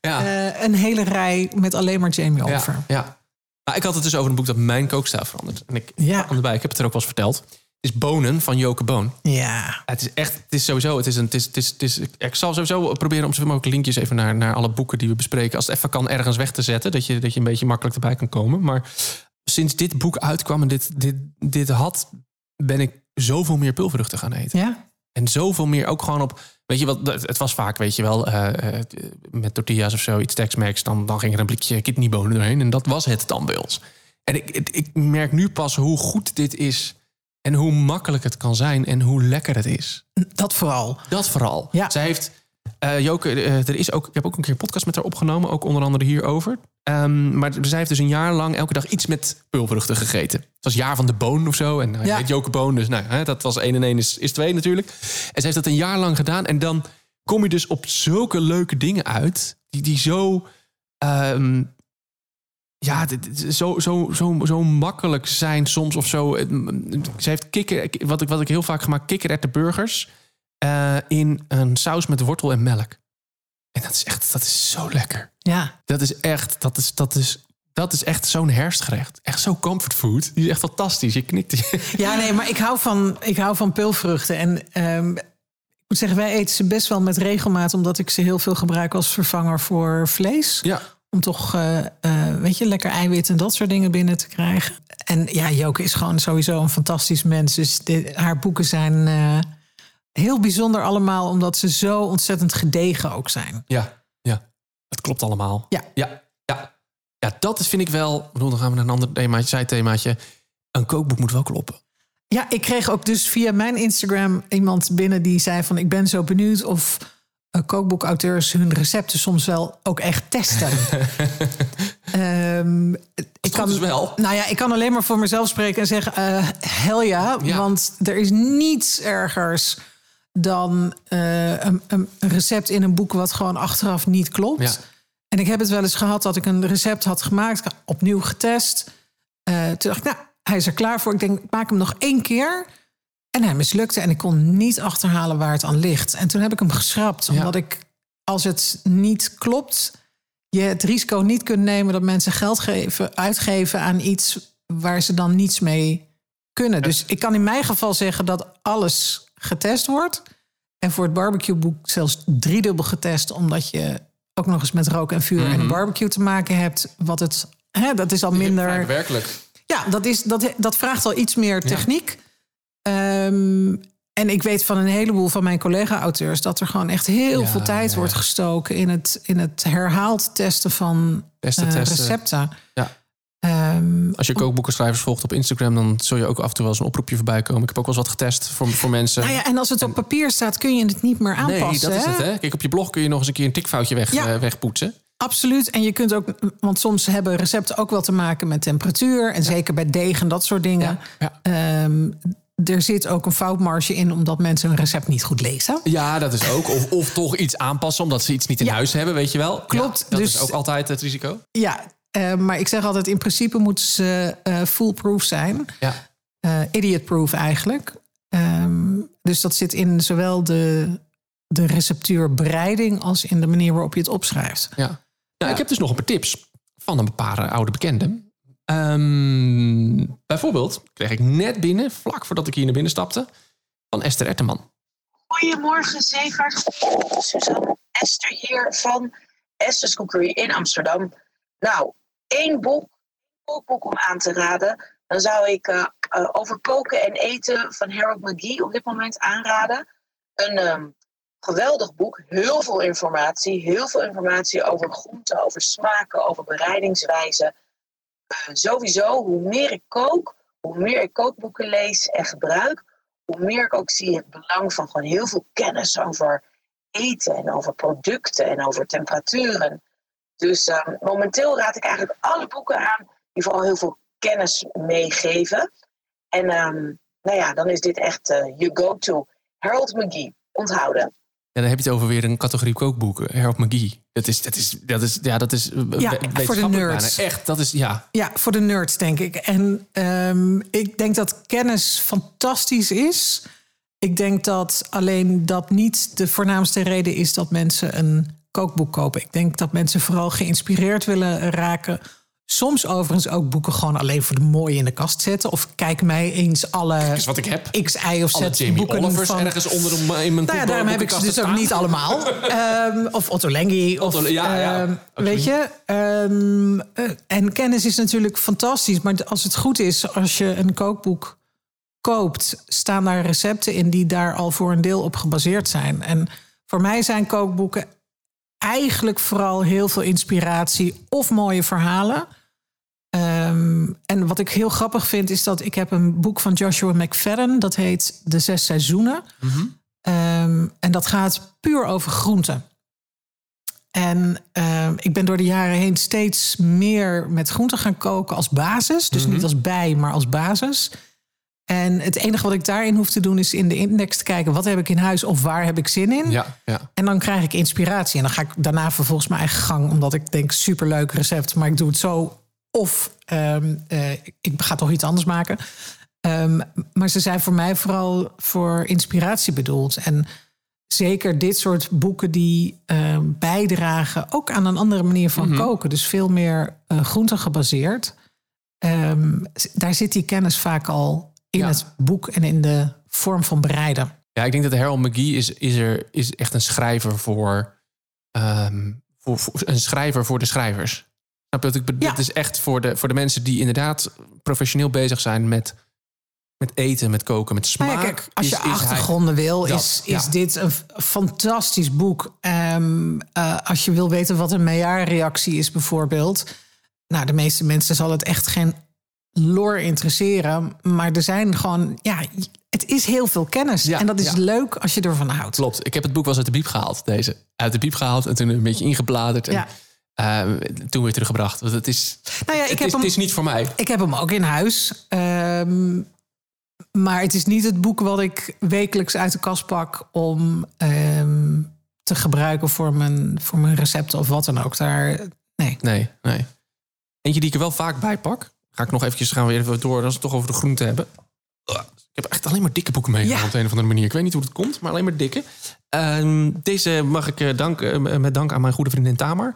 Ja, ja. Een hele rij met alleen maar Jamie Oliver. Ja, ja. Nou, ik had het dus over een boek dat mijn kookstijl verandert. En ik Ja. erbij, ik heb het er ook wel eens verteld. Is Bonen van Joke Boon. Ja. Het is echt, het is sowieso, het is een, het is, het is, het is, ik zal sowieso proberen om zoveel mogelijk linkjes even naar, naar alle boeken die we bespreken, als het even kan, ergens weg te zetten, dat je, dat je een beetje makkelijk erbij kan komen. Maar sinds dit boek uitkwam en dit, dit, dit had, ben ik zoveel meer pulvruchten gaan eten. Ja. En zoveel meer ook gewoon op, weet je wat, het was vaak, weet je wel, eh, eh, met tortillas of zo, iets Tex-Mex, dan, dan ging er een blikje kidneybonen doorheen en dat was het dan bij ons. En ik, ik merk nu pas hoe goed dit is en hoe makkelijk het kan zijn en hoe lekker het is. Dat vooral. Dat vooral. Ja. Zij heeft, eh Joke, eh, er is ook, ik heb ook een keer een podcast met haar opgenomen, ook onder andere hierover. Ehm, maar zij heeft dus een jaar lang elke dag iets met pulvruchten gegeten. Het was jaar van de boon of zo. En hij Ja. Joke Boon, dus nou, hè, dat was 1 en 1 is, is 2 natuurlijk. En zij heeft dat een jaar lang gedaan. En dan kom je dus op zulke leuke dingen uit, die, die zo... ehm, ja, dit- zo, zo, zo, zo makkelijk zijn soms of zo. Ze heeft kikker, wat ik, wat ik heel vaak gemaakt, kikkererwten burgers eh, in een saus met wortel en melk. En dat is echt, dat is zo lekker. Ja. Dat is echt, dat is, dat is, dat is echt zo'n herfstgerecht. Echt zo comfortfood. Die is echt fantastisch. Je knikt. Ja, nee, maar ik hou van, ik hou van pulvruchten. En ehm, ik moet zeggen, wij eten ze best wel met regelmaat... omdat ik ze heel veel gebruik als vervanger voor vlees. Ja. Om toch, eh, eh, weet je, lekker eiwit en dat soort dingen binnen te krijgen. En ja, Joke is gewoon sowieso een fantastisch mens. Dus de- haar boeken zijn eh, heel bijzonder allemaal... omdat ze zo ontzettend gedegen ook zijn. Ja, ja. Het klopt allemaal. Ja. Ja, ja. Ja, dat is, vind ik wel... bedoel, dan gaan we naar een ander themaatje, zijthemaatje. Een kookboek moet wel kloppen. Ja, ik kreeg ook dus via mijn Instagram iemand binnen die zei van... ik ben zo benieuwd of kookboekauteurs hun recepten soms wel ook echt testen. Ehm, ik is wel. Nou ja, ik kan alleen maar voor mezelf spreken en zeggen... eh hel ja, Ja. want er is niets ergers dan eh, een, een recept in een boek... wat gewoon achteraf niet klopt. Ja. En ik heb het wel eens gehad dat ik een recept had gemaakt... opnieuw getest. Eh, toen dacht ik, nou, hij is er klaar voor. Ik denk, ik maak hem nog één keer... En hij mislukte en ik kon niet achterhalen waar het aan ligt. En toen heb ik hem geschrapt, Ja. omdat ik, als het niet klopt, je het risico niet kunt nemen dat mensen geld geven, uitgeven aan iets waar ze dan niets mee kunnen. Dus ik kan in mijn geval zeggen dat alles getest wordt. En voor het barbecueboek zelfs driedubbel getest, omdat je ook nog eens met rook en vuur en een barbecue te maken hebt. Wat het, hè, dat is al minder. Werkelijk. Ja, dat, is, dat, dat vraagt al iets meer techniek. Ehm, en ik weet van een heleboel van mijn collega-auteurs dat er gewoon echt heel Ja, veel tijd ja, wordt gestoken in het, in het herhaald testen van Testen, eh, recepten. Ja. Ehm, Als je kookboekenschrijvers volgt op Instagram, dan zul je ook af en toe wel eens een oproepje voorbij komen. Ik heb ook wel eens wat getest voor, voor mensen. nou ja, en als het op papier staat, kun je het niet meer nee, aanpassen. dat is het. Hè? Kijk, op je blog kun je nog eens een keer een tikfoutje weg, Ja. eh, wegpoetsen. Absoluut. En je kunt ook, want soms hebben recepten ook wel te maken met temperatuur. En zeker bij deeg en dat soort dingen. Ja. Er zit ook een foutmarge in, omdat mensen een recept niet goed lezen. Ja, dat is ook. Of, of toch iets aanpassen omdat ze iets niet in Ja. huis hebben, weet je wel. Klopt, Ja, dat dus- is ook altijd het risico. Ja, eh, maar ik zeg altijd, in principe moeten ze eh foolproof zijn. Ja. Eh, idiot-proof eigenlijk. Ehm, dus dat zit in zowel de, de receptuurbereiding als in de manier waarop je het opschrijft. Ja. Nou, Ik heb dus nog een paar tips van een paar oude bekenden. Ehm, bijvoorbeeld kreeg ik net binnen, vlak voordat ik hier naar binnen stapte, van Esther Etterman. Goedemorgen, Zegert. Suzanne Esther hier van Esther's Cookery in Amsterdam. Nou, één boek, kookboek om aan te raden. Dan zou ik eh, eh, over koken en eten van Harold McGee op dit moment aanraden. Een ehm, geweldig boek, heel veel informatie. Heel veel informatie over groenten, over smaken, over bereidingswijzen. Eh, sowieso, hoe meer ik kook, hoe meer ik kookboeken lees en gebruik, hoe meer ik ook zie het belang van gewoon heel veel kennis over eten en over producten en over temperaturen. Dus ehm, momenteel raad ik eigenlijk alle boeken aan die vooral heel veel kennis meegeven. En ehm, nou ja, dan is dit echt eh, je go-to. Harold McGee, onthouden. Ja, dan heb je het over weer een categorie kookboeken. Harold McGee. Dat is, dat is, dat is, ja, dat is eh, Ja, voor de nerds. bijna. Echt, dat is, ja. Ja, voor de nerds denk ik. En ehm, ik denk dat kennis fantastisch is. Ik denk dat alleen dat niet de voornaamste reden is dat mensen een kookboek kopen. Ik denk dat mensen vooral geïnspireerd willen raken, Soms overigens ook boeken gewoon alleen voor de mooie in de kast zetten. Of kijk mij eens alle is wat ik heb. X, Y of Alle Z Jamie boeken Olivers van... ergens onder in mijn Nou ja, daarom heb ik ze dus ook niet allemaal. Ehm, of Otto Lengi. Of, Otto- ja, ja. ehm, weet je? ehm, eh, en kennis is natuurlijk fantastisch. Maar als het goed is, als je een kookboek koopt... staan daar recepten in die daar al voor een deel op gebaseerd zijn. En voor mij zijn kookboeken eigenlijk vooral heel veel inspiratie... of mooie verhalen... Ehm, en wat ik heel grappig vind, is dat ik heb een boek van Joshua McFadden. Dat heet De Zes Seizoenen. Ehm, en dat gaat puur over groenten. En ehm, ik ben door de jaren heen steeds meer met groenten gaan koken als basis. Dus niet als bij, maar als basis. En het enige wat ik daarin hoef te doen is in de index te kijken... wat heb ik in huis of waar heb ik zin in? Ja, ja. En dan krijg ik inspiratie. En dan ga ik daarna vervolgens mijn eigen gang. Omdat ik denk, superleuk recept. Maar ik doe het zo. Of ehm, eh, ik ga toch iets anders maken. Ehm, maar ze zijn voor mij vooral voor inspiratie bedoeld. En zeker dit soort boeken die ehm, bijdragen... ook aan een andere manier van koken. Dus veel meer uh, groenten gebaseerd. Daar zit die kennis vaak al in Ja. het boek en in de vorm van bereiden. Ja, ik denk dat Harold McGee is, is, er, is echt een schrijver voor, voor, voor- een schrijver voor de schrijvers. Snap je ik bedoel? Ja. Het is echt voor de, voor de mensen die inderdaad professioneel bezig zijn met, met eten, met koken, met smaak. Ja, kijk, als is- je is hij- achtergronden wil, Dat, is, ja. is dit een fantastisch boek. Ehm, eh, als je wil weten wat een Maillard-reactie is bijvoorbeeld... nou, de meeste mensen zal het echt geen lore interesseren. Maar er zijn gewoon... ja, het is heel veel kennis. Ja, en dat is ja. leuk als je ervan houdt. Klopt. Ik heb het boek wel eens uit de biep gehaald, deze. Uit de biep gehaald en toen een beetje ingebladerd. En, Ja. Eh, toen weer teruggebracht. Want het is, Nou ja, ik het, heb is, hem- het is niet voor mij. Ik heb hem ook in huis. Ehm, maar het is niet het boek wat ik wekelijks uit de kast pak om ehm, te gebruiken voor mijn, voor mijn recepten of wat dan ook. Daar, nee. Nee, nee. Eentje die ik er wel vaak bij pak. Ga ik nog eventjes gaan we even door als we het toch over de groenten hebben. Ik heb echt alleen maar dikke boeken meegenomen Ja. op de een of andere manier. Ik weet niet hoe het komt, maar alleen maar dikke. Ehm, deze mag ik eh, danken, eh, met dank aan mijn goede vriendin Tamar.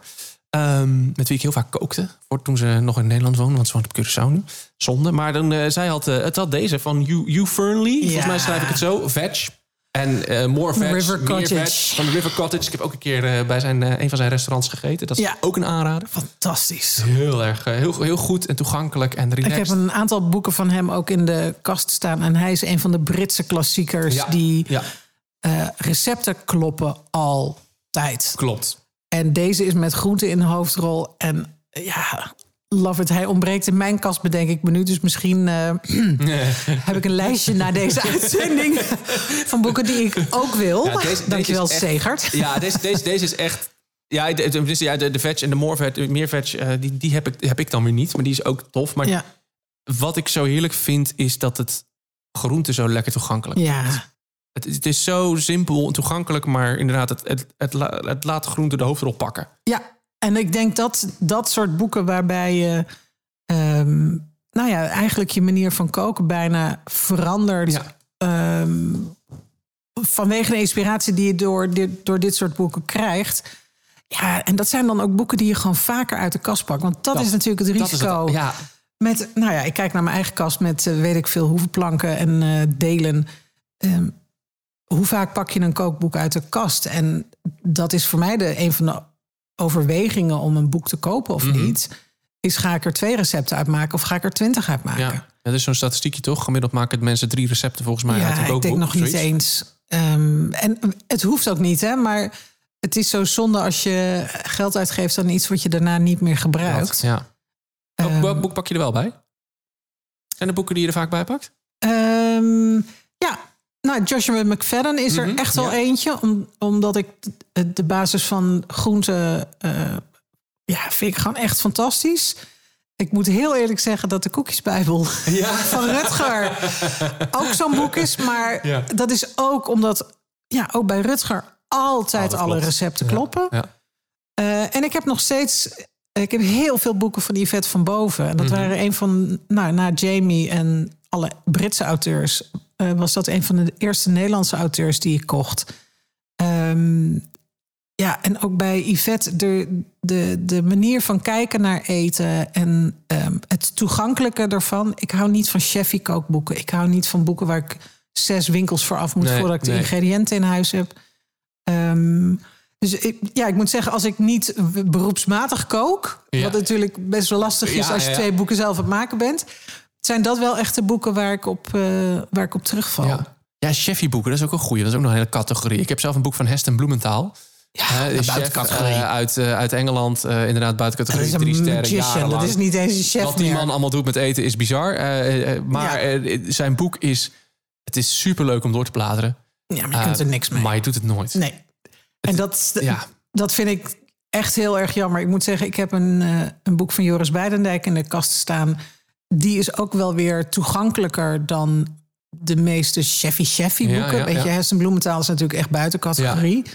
Ehm, met wie ik heel vaak kookte. Voor toen ze nog in Nederland woonde. Want ze woont op Curaçao nu. Zonde. Maar dan, eh, zij had, eh, het had deze van Hugh, Hugh Fernley. Volgens mij schrijf ik het zo. Veg. En eh more veg, River Cottage. veg. Van de River Cottage. Ik heb ook een keer bij zijn, een van zijn restaurants gegeten. Dat is Ja. ook een aanrader. Fantastisch. Heel erg, heel, heel goed en toegankelijk en Ik relaxed. heb een aantal boeken van hem ook in de kast staan. En hij is een van de Britse klassiekers Ja, die ja, recepten kloppen altijd. klopt. En deze is met groenten in de hoofdrol. En ja, love it. Hij ontbreekt in mijn kast, bedenk ik me nu. Dus misschien eh, heb ik een lijstje na deze uitzending... van boeken die ik ook wil. Ja, deze- Dankjewel, Segert. Ja, deze, deze, deze is echt... Ja, de, de, ja, de, de veg en de more meer veg, eh, die, die heb, ik, heb ik dan weer niet. Maar die is ook tof. Maar Ja, wat ik zo heerlijk vind, is dat het groente zo lekker toegankelijk is. Het, het is zo simpel en toegankelijk, maar inderdaad, het, het, het, la- het laat groente de hoofdrol pakken. ja. En ik denk dat dat soort boeken waarbij je... ehm, nou ja, eigenlijk je manier van koken bijna verandert... Ja. ehm, vanwege de inspiratie die je door dit, door dit soort boeken krijgt. Ja, en dat zijn dan ook boeken die je gewoon vaker uit de kast pakt. Want dat, Dat- is natuurlijk het Dat is het- risico. ja, Met, nou ja, ik kijk naar mijn eigen kast met eh, weet ik veel hoeveel planken en eh, delen. Ehm, hoe vaak pak je een kookboek uit de kast? En dat is voor mij de, een van de overwegingen om een boek te kopen of Mhm. niet. Is ga ik er twee recepten uitmaken of ga ik er twintig uitmaken? ja. Dat is zo'n statistiekje toch? Gemiddeld maken het mensen drie recepten volgens mij uit een Ja, ik kookboek. denk nog niet eens. Ehm, en het hoeft ook niet, hè? Maar het is zo zonde als je geld uitgeeft aan iets wat je daarna niet meer gebruikt. Ja. Welk, Ehm, welk boek pak je er wel bij? Zijn er boeken die je er vaak bij pakt? Ehm, ja, nou, Joshua McFadden is er Mhm, echt wel ja. eentje. Om, omdat ik de, de basis van groenten... eh, ja, vind ik gewoon echt fantastisch. Ik moet heel eerlijk zeggen dat de Koekjesbijbel van Rutger ook zo'n boek is. Maar Ja. dat is ook omdat ja, ook bij Rutger altijd Oh, dat alle klopt. recepten Ja, kloppen. Ja. Eh, en ik heb nog steeds. Ik heb heel veel boeken van Yvette van Boven. En dat Mhm. waren een van. Nou, na Jamie en alle Britse auteurs. eh, was dat een van de eerste Nederlandse auteurs die ik kocht. Ehm, ja, en ook bij Yvette, de, de, de manier van kijken naar eten en ehm, het toegankelijke ervan. Ik hou niet van chefy kookboeken. Ik hou niet van boeken waar ik zes winkels voor af moet Nee, voordat ik de ingrediënten in huis heb. Ehm, dus ik, ja, ik moet zeggen, als ik niet beroepsmatig kook, Ja. wat natuurlijk best wel lastig is Ja, als je ja. twee boeken zelf aan het maken bent, zijn dat wel echt de boeken waar ik op, eh, waar ik op terugval. Ja, ja chefy boeken, dat is ook een goeie. Dat is ook nog een hele categorie. Ik heb zelf een boek van Heston Bloementhal. Ja, is chef, buitencategorie. eh, uit, uit Engeland, inderdaad buiten dat drie sterren, jarenlang. dat is niet eens een chef Wat die meer. man allemaal doet met eten is bizar. maar Ja. zijn boek is, het is superleuk om door te bladeren. Ja, maar je kunt er niks mee. Maar je doet het nooit. Nee. En dat, Ja. dat vind ik echt heel erg jammer. Ik moet zeggen, ik heb een, een boek van Joris Beidendijk in de kast staan. Die is ook wel weer toegankelijker dan de meeste cheffy-cheffy Ja, boeken. ja, Weet je, ja. Hessen Bloementaal is natuurlijk echt buiten categorie.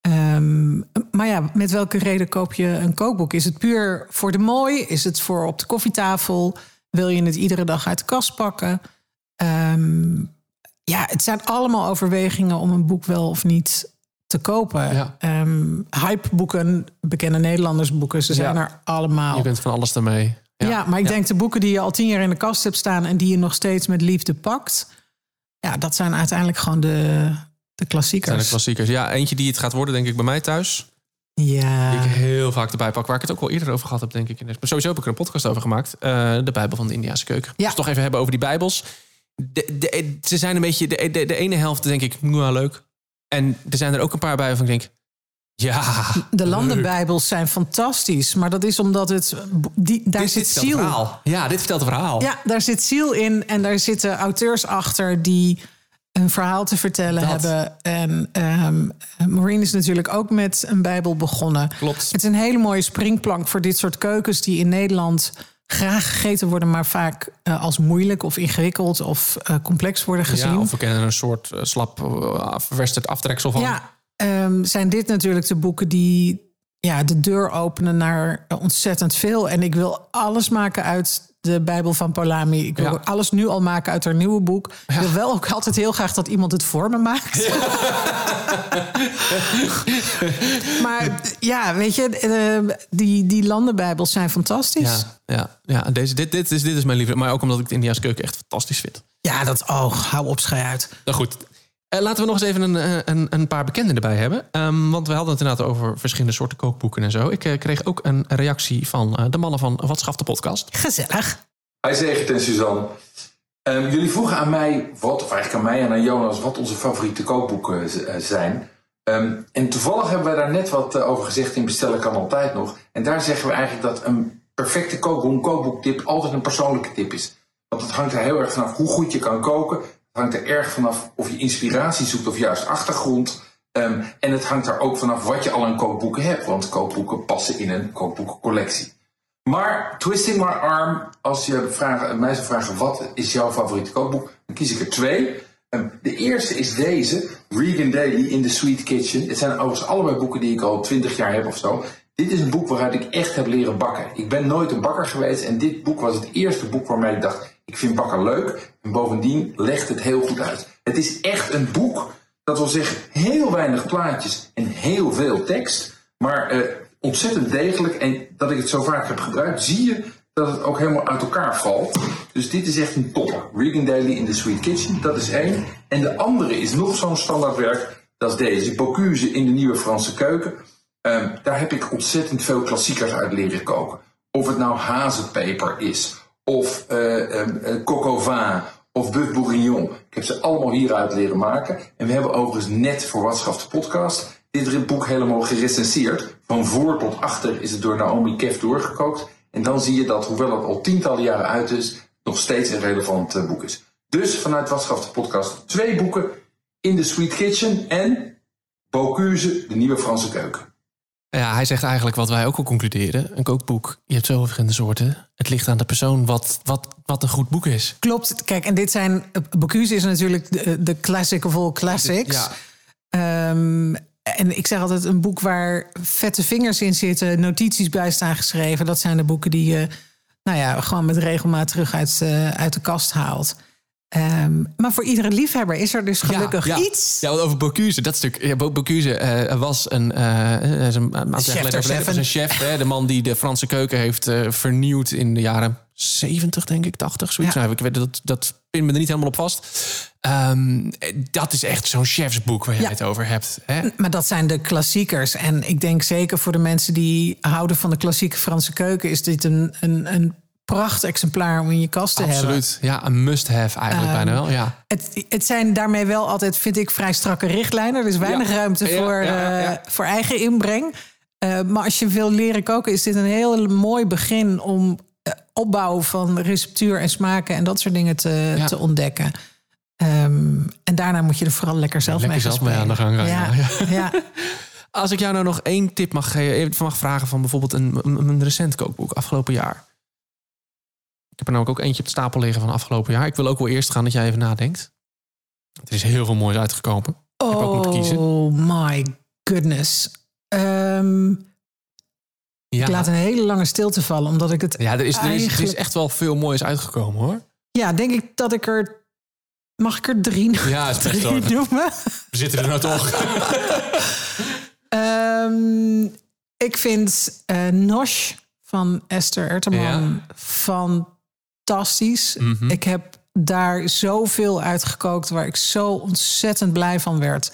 Ehm, maar ja, met welke reden koop je een kookboek? Is het puur voor de mooi? Is het voor op de koffietafel? Wil je het iedere dag uit de kast pakken? Ehm, ja, het zijn allemaal overwegingen om een boek wel of niet te kopen. Ja. Ehm, hypeboeken, bekende Nederlandersboeken, ze zijn Ja. er allemaal. Je bent van alles daarmee. Ja. maar ik denk de boeken die je al tien jaar in de kast hebt staan en die je nog steeds met liefde pakt, ja, dat zijn uiteindelijk gewoon de, de zijn klassiekers. de klassiekers. Ja, eentje die het gaat worden, denk ik, bij mij thuis. ja. Die ik heel vaak erbij pak. Waar ik het ook al eerder over gehad heb, denk ik. Maar sowieso heb ik er een podcast over gemaakt. Eh, de Bijbel van de Indiase keuken. Ja. Dus toch even hebben over die Bijbels. De, de, ze zijn een beetje... De, de, de ene helft denk ik, nou leuk. En er zijn er ook een paar bij waarvan ik denk... Ja, De landenbijbels zijn fantastisch, maar dat is omdat het die, daar dit, zit ziel. verhaal. Ja, dit vertelt het verhaal. Ja, daar zit ziel in en daar zitten auteurs achter die een verhaal te vertellen Dat. hebben. En ehm Maureen is natuurlijk ook met een Bijbel begonnen. Klopt. Het is een hele mooie springplank voor dit soort keukens die in Nederland graag gegeten worden, maar vaak eh, als moeilijk of ingewikkeld of eh, complex worden gezien. Ja, of we kennen een soort eh, slap verwesterd aftreksel van. Ja, ehm, zijn dit natuurlijk de boeken die ja, de deur openen naar ontzettend veel. En ik wil alles maken uit de Bijbel van Polami. Ik wil Ja. alles nu al maken uit haar nieuwe boek. Ik wil wel ook altijd heel graag dat iemand het voor me maakt. maar ja, weet je, eh, die, die landenbijbels zijn fantastisch. Ja, ja. Deze, dit, dit, is, dit is mijn liefde. Maar ook omdat ik de India's keuken echt fantastisch vind. Ja, dat, oh, hou op, schei uit. Nou goed. Eh, laten we nog eens even een, eh, een, een paar bekenden erbij hebben. Ehm, want we hadden het inderdaad over verschillende soorten kookboeken en zo. Ik eh, kreeg ook een reactie van eh, de mannen van Wat Schaft de podcast. Gezellig. Hi Zegert en Suzanne. Ehm, jullie vroegen aan mij, wat, of eigenlijk aan mij en aan Jonas, wat onze favoriete kookboeken zijn. Ehm, en toevallig hebben wij daar net wat over gezegd in Bestellen kan altijd nog. En daar zeggen we eigenlijk dat een perfecte kookboek, een kookboektip altijd een persoonlijke tip is. Want het hangt er heel erg vanaf hoe goed je kan koken. Het hangt er erg vanaf of je inspiratie zoekt of juist achtergrond. Ehm, en het hangt er ook vanaf wat je al aan kookboeken hebt. Want kookboeken passen in een kookboekencollectie. Maar twisting my arm, als je mij zou vragen wat is jouw favoriete kookboek, dan kies ik er twee. Ehm, de eerste is deze, Regan Daly in the Sweet Kitchen. Het zijn overigens allebei boeken die ik al twintig jaar heb of zo. Dit is een boek waaruit ik echt heb leren bakken. Ik ben nooit een bakker geweest en dit boek was het eerste boek waarmee ik dacht, ik vind bakken leuk. En bovendien legt het heel goed uit. Het is echt een boek, dat wil zeggen heel weinig plaatjes en heel veel tekst. Maar eh, ontzettend degelijk. En dat ik het zo vaak heb gebruikt, zie je dat het ook helemaal uit elkaar valt. Dus dit is echt een topper. Regan Daly in the Sweet Kitchen, dat is één. En de andere is nog zo'n standaardwerk, dat is deze. Bocuse in de Nieuwe Franse Keuken. Ehm, daar heb ik ontzettend veel klassiekers uit leren koken. Of het nou hazenpeper is, of eh eh, au vin, of bœuf bourguignon. Ik heb ze allemaal hieruit leren maken. En we hebben overigens net voor Watschaf de podcast dit boek helemaal gerecenseerd. Van voor tot achter is het door Naomi Kev doorgekookt. En dan zie je dat, hoewel het al tientallen jaren uit is, nog steeds een relevant eh, boek is. Dus vanuit Watschaf de podcast twee boeken. In the Sweet Kitchen en Bocuse, de nieuwe Franse keuken. Ja, hij zegt eigenlijk wat wij ook al concluderen. Een kookboek, je hebt zoveel verschillende soorten. Het ligt aan de persoon wat, wat, wat een goed boek is. Klopt. Kijk, en dit zijn. Bocuse is natuurlijk de, de classic of all classics. Ja. Ehm, en ik zeg altijd een boek waar vette vingers in zitten, notities bij staan geschreven. Dat zijn de boeken die je, nou ja, gewoon met regelmaat terug uit, eh, uit de kast haalt. Ehm, maar voor iedere liefhebber is er dus gelukkig ja, iets. Ja, want over Bocuse, dat stuk. Ja, Bo- Bocuse eh, was een, is een, aantal geleden. Was een chef, hè, de man die de Franse keuken heeft vernieuwd in de jaren 70, denk ik, 80, zoiets. Ja. Nou, ik weet dat, dat pin me er niet helemaal op vast. Ehm, dat is echt zo'n chefsboek waar jij Ja. het over hebt. Hè? Maar dat zijn de klassiekers. En ik denk zeker voor de mensen die houden van de klassieke Franse keuken... is dit een, een, een prachtexemplaar om in je kast te hebben. Absoluut. Ja, een must-have eigenlijk Ehm, bijna wel. Ja. Het, het zijn daarmee wel altijd, vind ik, vrij strakke richtlijnen. Er is weinig Ja. ruimte Ja, voor, ja, eh, voor eigen inbreng. Eh, maar als je wil leren koken, is dit een heel mooi begin om eh, opbouw van receptuur en smaken en dat soort dingen te, te ontdekken. Ehm, en daarna moet je er vooral lekker zelf Lekker mee gaan zelf mee aan de gang gaan, Ja. Als ik jou nou nog één tip mag, geven, even mag vragen van bijvoorbeeld een, een, een recent kookboek afgelopen jaar. Ik heb er namelijk ook eentje op de stapel liggen van afgelopen jaar. Ik wil ook wel eerst gaan dat jij even nadenkt. Er is heel veel moois uitgekomen. Ik heb ook kiezen. Oh my goodness. Ehm, Ja, Ik laat een hele lange stilte vallen, omdat ik het ja er, is, er, is, er echt wel veel moois uitgekomen hoor. Ja, denk ik dat ik er. Mag ik er drie, Ja, is best drie noemen? We zitten er nou toch. Ehm, ik vind eh Nosh van Esther Erteman fantastisch. Mhm. Ik heb daar zoveel uitgekookt waar ik zo ontzettend blij van werd.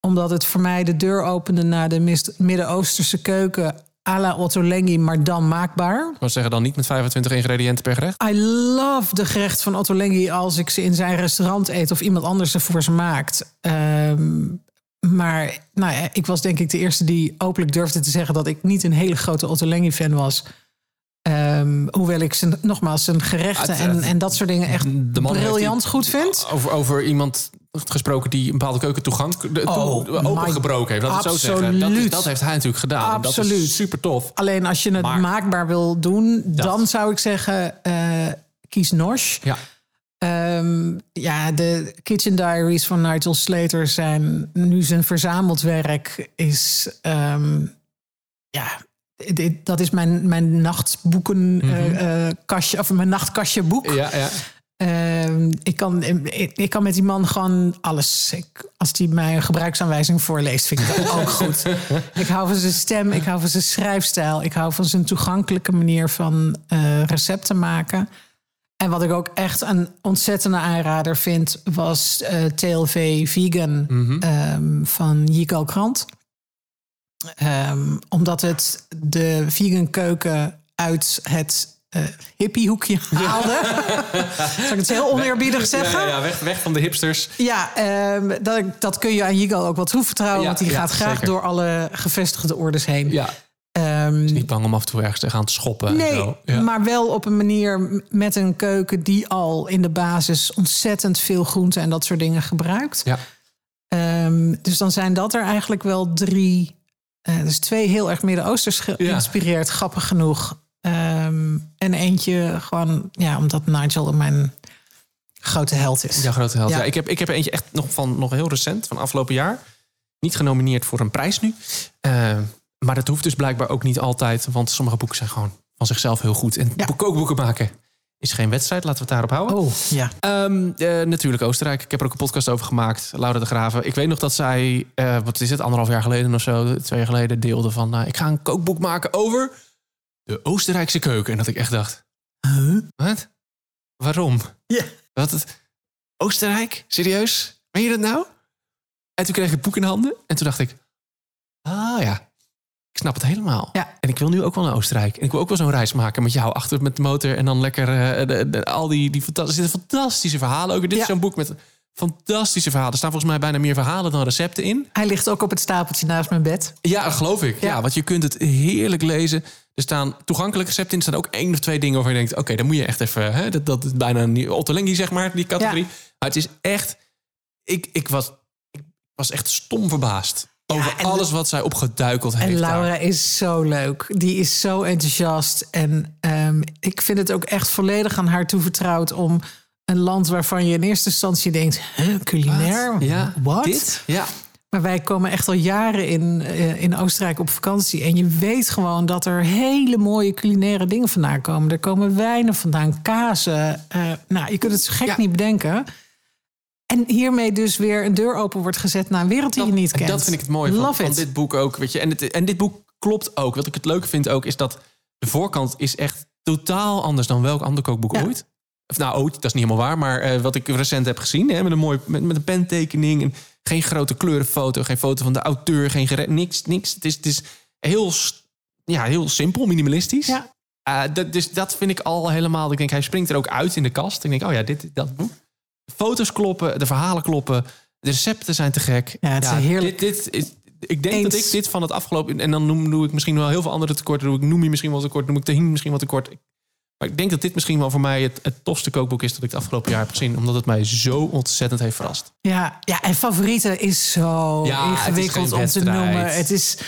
Omdat het voor mij de deur opende naar de Midden-Oosterse keuken à la Ottolenghi, maar dan maakbaar. Ik wil zeggen dan niet met 25 ingrediënten per gerecht. I love de gerecht van Otto Lengi als ik ze in zijn restaurant eet of iemand anders ze voor ze maakt. Ehm, maar nou ja, ik was denk ik de eerste die openlijk durfde te zeggen dat ik niet een hele grote Otto Lengi fan was. Ehm, hoewel ik zijn, nogmaals zijn gerechten en, en dat soort dingen echt briljant goed vind. Over, over iemand gesproken die een bepaalde keuken toegang de- Oh, opengebroken heeft. Dat, het zo zeggen. Dat, is- absoluut. dat heeft hij natuurlijk gedaan. En Dat Absoluut. is super tof. Alleen als je het Maar- maakbaar wil doen, dan zou ik zeggen eh, kies Nosh. Ja. Ehm, ja, de Kitchen Diaries van Nigel Slater zijn nu zijn verzameld werk is ehm, ja, dat is mijn, mijn nachtboeken eh, eh, kastje of mijn nachtkastje boek. Ja, ja. Ehm, ik, kan, ik, ik kan met die man gewoon alles. Ik, als hij mij een gebruiksaanwijzing voorleest, vind ik dat ook goed. Ik hou van zijn stem, ik hou van zijn schrijfstijl, ik hou van zijn toegankelijke manier van eh, recepten maken. En wat ik ook echt een ontzettende aanrader vind, was eh, TLV Vegan ehm, van Jikal Krant. Ehm, omdat het de vegan keuken uit het eh hippiehoekje haalde. Zal ik het heel oneerbiedig zeggen? Ja, ja, weg, weg van de hipsters. Ja, ehm, dat, dat kun je aan Yigal ook wel toevertrouwen. Ja, want die ja, gaat graag zeker. door alle gevestigde orders heen. Ja, Ehm, niet bang om af en toe ergens te gaan schoppen. en nee, zo. Ja. maar wel op een manier met een keuken... die al in de basis ontzettend veel groenten en dat soort dingen gebruikt. Ja. Dus dan zijn dat er eigenlijk wel drie... eh, dus twee heel erg Midden-Oosters geïnspireerd, grappig genoeg. Ehm, en eentje gewoon, ja, omdat Nigel mijn grote held is. Ja, grote held. Ja. Ja. ik, heb, ik heb eentje echt nog van nog heel recent, van afgelopen jaar. Niet genomineerd voor een prijs nu. Eh, maar dat hoeft dus blijkbaar ook niet altijd. Want sommige boeken zijn gewoon van zichzelf heel goed. En Ja. kookboeken maken is geen wedstrijd. Laten we het daarop houden. Oh, ja. Ehm, eh, natuurlijk Oostenrijk. Ik heb er ook een podcast over gemaakt. Laura de Graven. Ik weet nog dat zij, eh, wat is het, anderhalf jaar geleden of zo, twee jaar geleden, deelde van... eh, ik ga een kookboek maken over de Oostenrijkse keuken. En dat ik echt dacht, wat? Waarom? Ja. Wat het? Oostenrijk? Serieus? Meen je dat nou? En toen kreeg ik het boek in handen. En toen dacht ik, ah ja, snap het helemaal. Ja. En ik wil nu ook wel naar Oostenrijk. En ik wil ook wel zo'n reis maken met jou achter met de motor. En dan lekker eh, de, de- al die, die fantastische, er verhalen. Ook dit Ja. is zo'n boek met fantastische verhalen. Er staan volgens mij bijna meer verhalen dan recepten in. Hij ligt ook op het stapeltje naast mijn bed. Ja, geloof ik. Ja. Ja. want je kunt het heerlijk lezen. Er staan toegankelijke recepten in. Er staan ook één of twee dingen waarvan je denkt... oké, dan moet je echt even... Hè, dat, dat is bijna een Ottolengi, zeg maar, die categorie. Maar het is echt... Ik, ik, was, ik was echt stom verbaasd. Over alles wat zij opgeduikeld heeft En daar. Laura is zo leuk. Die is zo enthousiast. En ehm, ik vind het ook echt volledig aan haar toevertrouwd om een land waarvan je in eerste instantie denkt: huh, culinair? Ja, Wat? dit? Ja. Maar wij komen echt al jaren in, eh, in Oostenrijk op vakantie. En je weet gewoon dat er hele mooie culinaire dingen vandaan komen. Er komen wijnen vandaan, kazen. eh, nou, je kunt het zo gek Ja. niet bedenken. En hiermee dus weer een deur open wordt gezet naar een wereld die je niet en kent. dat vind ik het mooie van, dit boek ook. Weet je. En, het, en dit boek klopt ook. Wat ik het leuke vind ook, is dat de voorkant is echt totaal anders dan welk ander kookboek Ja. ooit. Of nou, ooit, dat is niet helemaal waar. Maar eh, wat ik recent heb gezien, hè, met, een mooi, met, met een pentekening. En geen grote kleurenfoto, geen foto van de auteur, geen gere- niks, niks. Het is, het is heel, ja, heel simpel, minimalistisch. Ja. Eh, dat, dus dat vind ik al helemaal. Ik denk, hij springt er ook uit in de kast. Ik denk, oh ja, dit, dat boek. Foto's kloppen, de verhalen kloppen, de recepten zijn te gek. Ja, het is heerlijk. Dit, dit is, ik denk dat ik dit van het afgelopen... En dan noem, doe ik misschien wel heel veel andere tekorten. Doe ik Noem je misschien wel tekort, noem ik Tahin misschien wel tekort. Maar ik denk dat dit misschien wel voor mij het, het tofste kookboek is... dat ik het afgelopen jaar heb gezien. Omdat het mij zo ontzettend heeft verrast. Ja, ja, en favorieten is zo Ja, ingewikkeld om te noemen. Het is,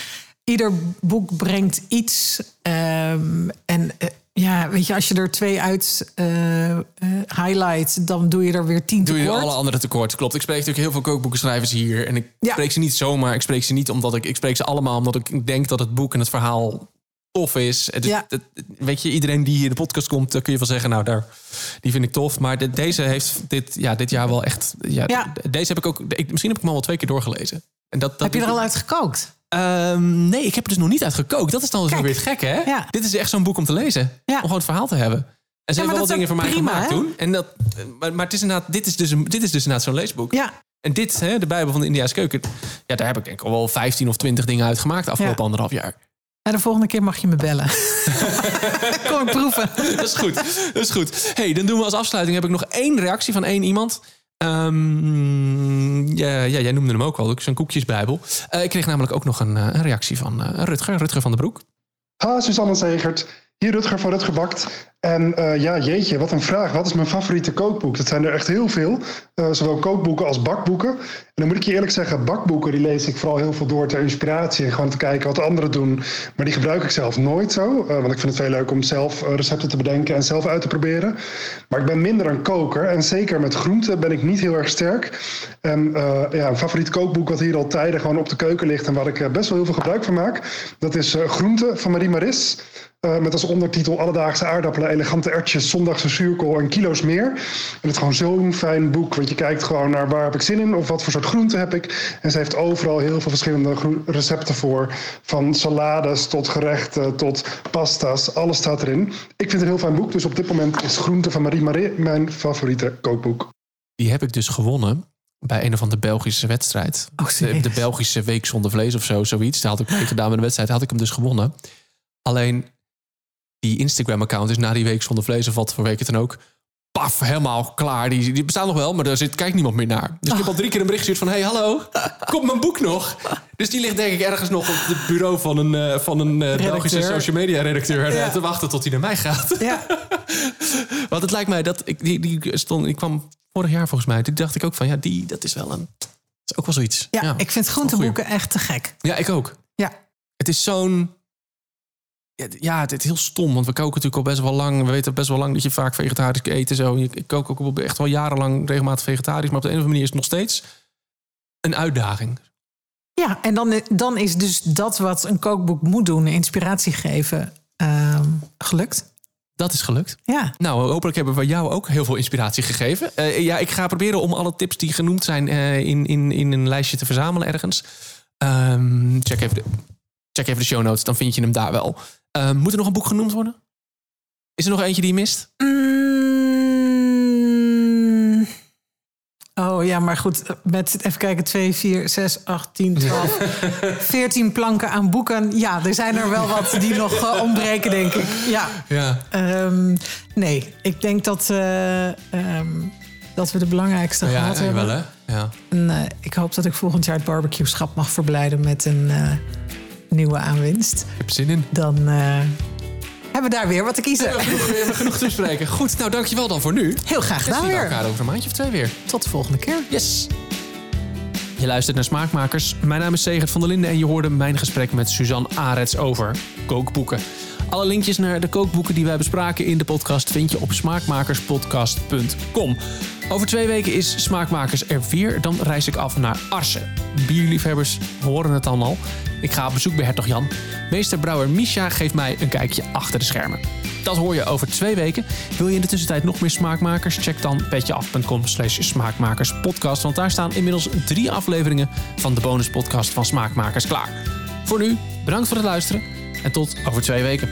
ieder boek brengt iets. ehm, en eh, ja, weet je, als je er twee uit eh, eh, highlight, dan doe je er weer tien Doe je tekort. alle andere tekort. Klopt. Ik spreek natuurlijk heel veel kookboekenschrijvers hier. En ik Ja. spreek ze niet zomaar. Ik spreek ze niet omdat ik... Ik spreek ze allemaal omdat ik denk dat het boek en het verhaal tof is. Het, is- Ja. het- weet je, iedereen die hier in de podcast komt... dan kun je wel zeggen, nou, daar, die vind ik tof. Maar de- deze heeft dit, ja, dit jaar wel echt... Ja, Ja. de- Deze heb ik ook... Ik, misschien heb ik hem al wel twee keer doorgelezen. En dat, dat Heb je er al uit gekookt? Ehm, nee, ik heb er dus nog niet uit gekookt. Dat is dan Kijk. weer het gekke, hè? Ja. Dit is echt zo'n boek om te lezen. Ja. Om gewoon het verhaal te hebben. En ze Ja, hebben wel dingen voor mij prima, gemaakt hè? toen. En dat, maar, maar het is inderdaad, dit is dus, een, dit is dus inderdaad zo'n leesboek. Ja, En dit, hè, de Bijbel van de India's keuken. Ja, daar heb ik denk ik al wel 15 of 20 dingen uit gemaakt de afgelopen anderhalf jaar. en de volgende keer mag je me bellen. Kom ik proeven. Dat is goed. Dat is goed. hey, dan doen we als afsluiting heb ik nog één reactie van één iemand. Ehm, ja, ja, jij noemde hem ook al, zo'n koekjesbijbel. Eh, ik kreeg namelijk ook nog een, eh, reactie van eh, Rutger, Rutger van den Broek. Ha, Suzanne Zegert. Hier Rutger van Rutger Bakt. En eh, ja, jeetje, wat een vraag. Wat is mijn favoriete kookboek? Dat zijn er echt heel veel. Eh, zowel kookboeken als bakboeken. En dan moet ik je eerlijk zeggen, bakboeken die lees ik vooral heel veel door ter inspiratie. En gewoon te kijken wat anderen doen. Maar die gebruik ik zelf nooit zo. eh, want ik vind het veel leuk om zelf recepten te bedenken en zelf uit te proberen. Maar ik ben minder een koker. En zeker met groenten ben ik niet heel erg sterk. En ja, een favoriet kookboek wat hier al tijden gewoon op de keuken ligt. En waar ik best wel heel veel gebruik van maak. Dat is Groenten van Marie Maris. Eh, met als ondertitel Alledaagse aardappelen, elegante ertjes, zondagse zuurkool en kilo's meer. En het is gewoon zo'n fijn boek, want je kijkt gewoon naar waar heb ik zin in of wat voor soort groenten heb ik. En ze heeft overal heel veel verschillende recepten voor. Van salades tot gerechten tot pasta's, alles staat erin. Ik vind het een heel fijn boek, dus op dit moment is Groenten van Marie Marie mijn favoriete kookboek. Die heb ik dus gewonnen bij een of andere Belgische wedstrijd. Oh, de, de Belgische week zonder vlees of zo, zoiets. Daar had ik mee gedaan met een wedstrijd, had ik hem dus gewonnen. Alleen die Instagram-account is na die week zonder vlees of wat voor week het dan ook. Paf, helemaal klaar. Die, die bestaat nog wel, maar daar zit, kijkt niemand meer naar. Dus ik heb al drie keer een bericht gestuurd van... hey, hallo, komt mijn boek nog? Dus die ligt denk ik ergens nog op het bureau van een, eh, van een eh, Belgische social media redacteur... eh, Ja. te wachten tot hij naar mij gaat. Ja, Want het lijkt mij dat ik die, die stond, ik kwam vorig jaar volgens mij. Toen dacht ik ook van ja, die dat is wel een, dat is ook wel zoiets. ja, ik vind groenteboeken echt te gek. Ja, ik ook. Ja. Het is zo'n ja, het is heel stom, want we koken natuurlijk al best wel lang. We weten best wel lang dat je vaak vegetarisch eet en zo. Ik kook ook echt wel jarenlang regelmatig vegetarisch, maar op de een of andere manier is het nog steeds een uitdaging. Ja, en dan, dan is dus dat wat een kookboek moet doen, inspiratie geven, ehm, gelukt. Dat is gelukt. Ja, Nou, hopelijk hebben we jou ook heel veel inspiratie gegeven. Eh, ja, ik ga proberen om alle tips die genoemd zijn eh, in, in, in een lijstje te verzamelen ergens. Ehm, check, even de, check even de show notes, dan vind je hem daar wel. Ehm, moet er nog een boek genoemd worden? Is er nog eentje die je mist? Mm. Oh ja, maar goed, met even kijken, 2, 4, 6, 8, 10, 12, 14 planken aan boeken. Ja, er zijn er wel wat die nog eh, ontbreken, denk ik. Ja. Ja. Ehm, nee, ik denk dat, eh, ehm, dat we de belangrijkste Ja, gehad hebben. wel hè? Ja. En, eh, ik hoop dat ik volgend jaar het barbecue-schap mag verblijden met een eh, nieuwe aanwinst. Ik heb zin in. Dan eh, hebben we daar weer wat te kiezen. We hebben genoeg, genoeg te bespreken. Goed, nou dankjewel dan voor nu. Heel graag gedaan zien we weer. elkaar over een maandje of twee weer. Tot de volgende keer. Yes. Je luistert naar Smaakmakers. Mijn naam is Segert van der Linden en je hoorde mijn gesprek met Suzanne Arets over kookboeken. Alle linkjes naar de kookboeken die wij bespraken in de podcast vind je op smaakmakerspodcast.com. Over twee weken is Smaakmakers er weer. Dan reis ik af naar Arsen. Bierliefhebbers horen het dan al. Ik ga op bezoek bij hertog Jan. Meester brouwer Misha geeft mij een kijkje achter de schermen. Dat hoor je over twee weken. Wil je in de tussentijd nog meer smaakmakers? Check dan petjeaf.com slash smaakmakerspodcast. Want daar staan inmiddels drie afleveringen van de bonuspodcast van Smaakmakers klaar. Voor nu, bedankt voor het luisteren en tot over twee weken.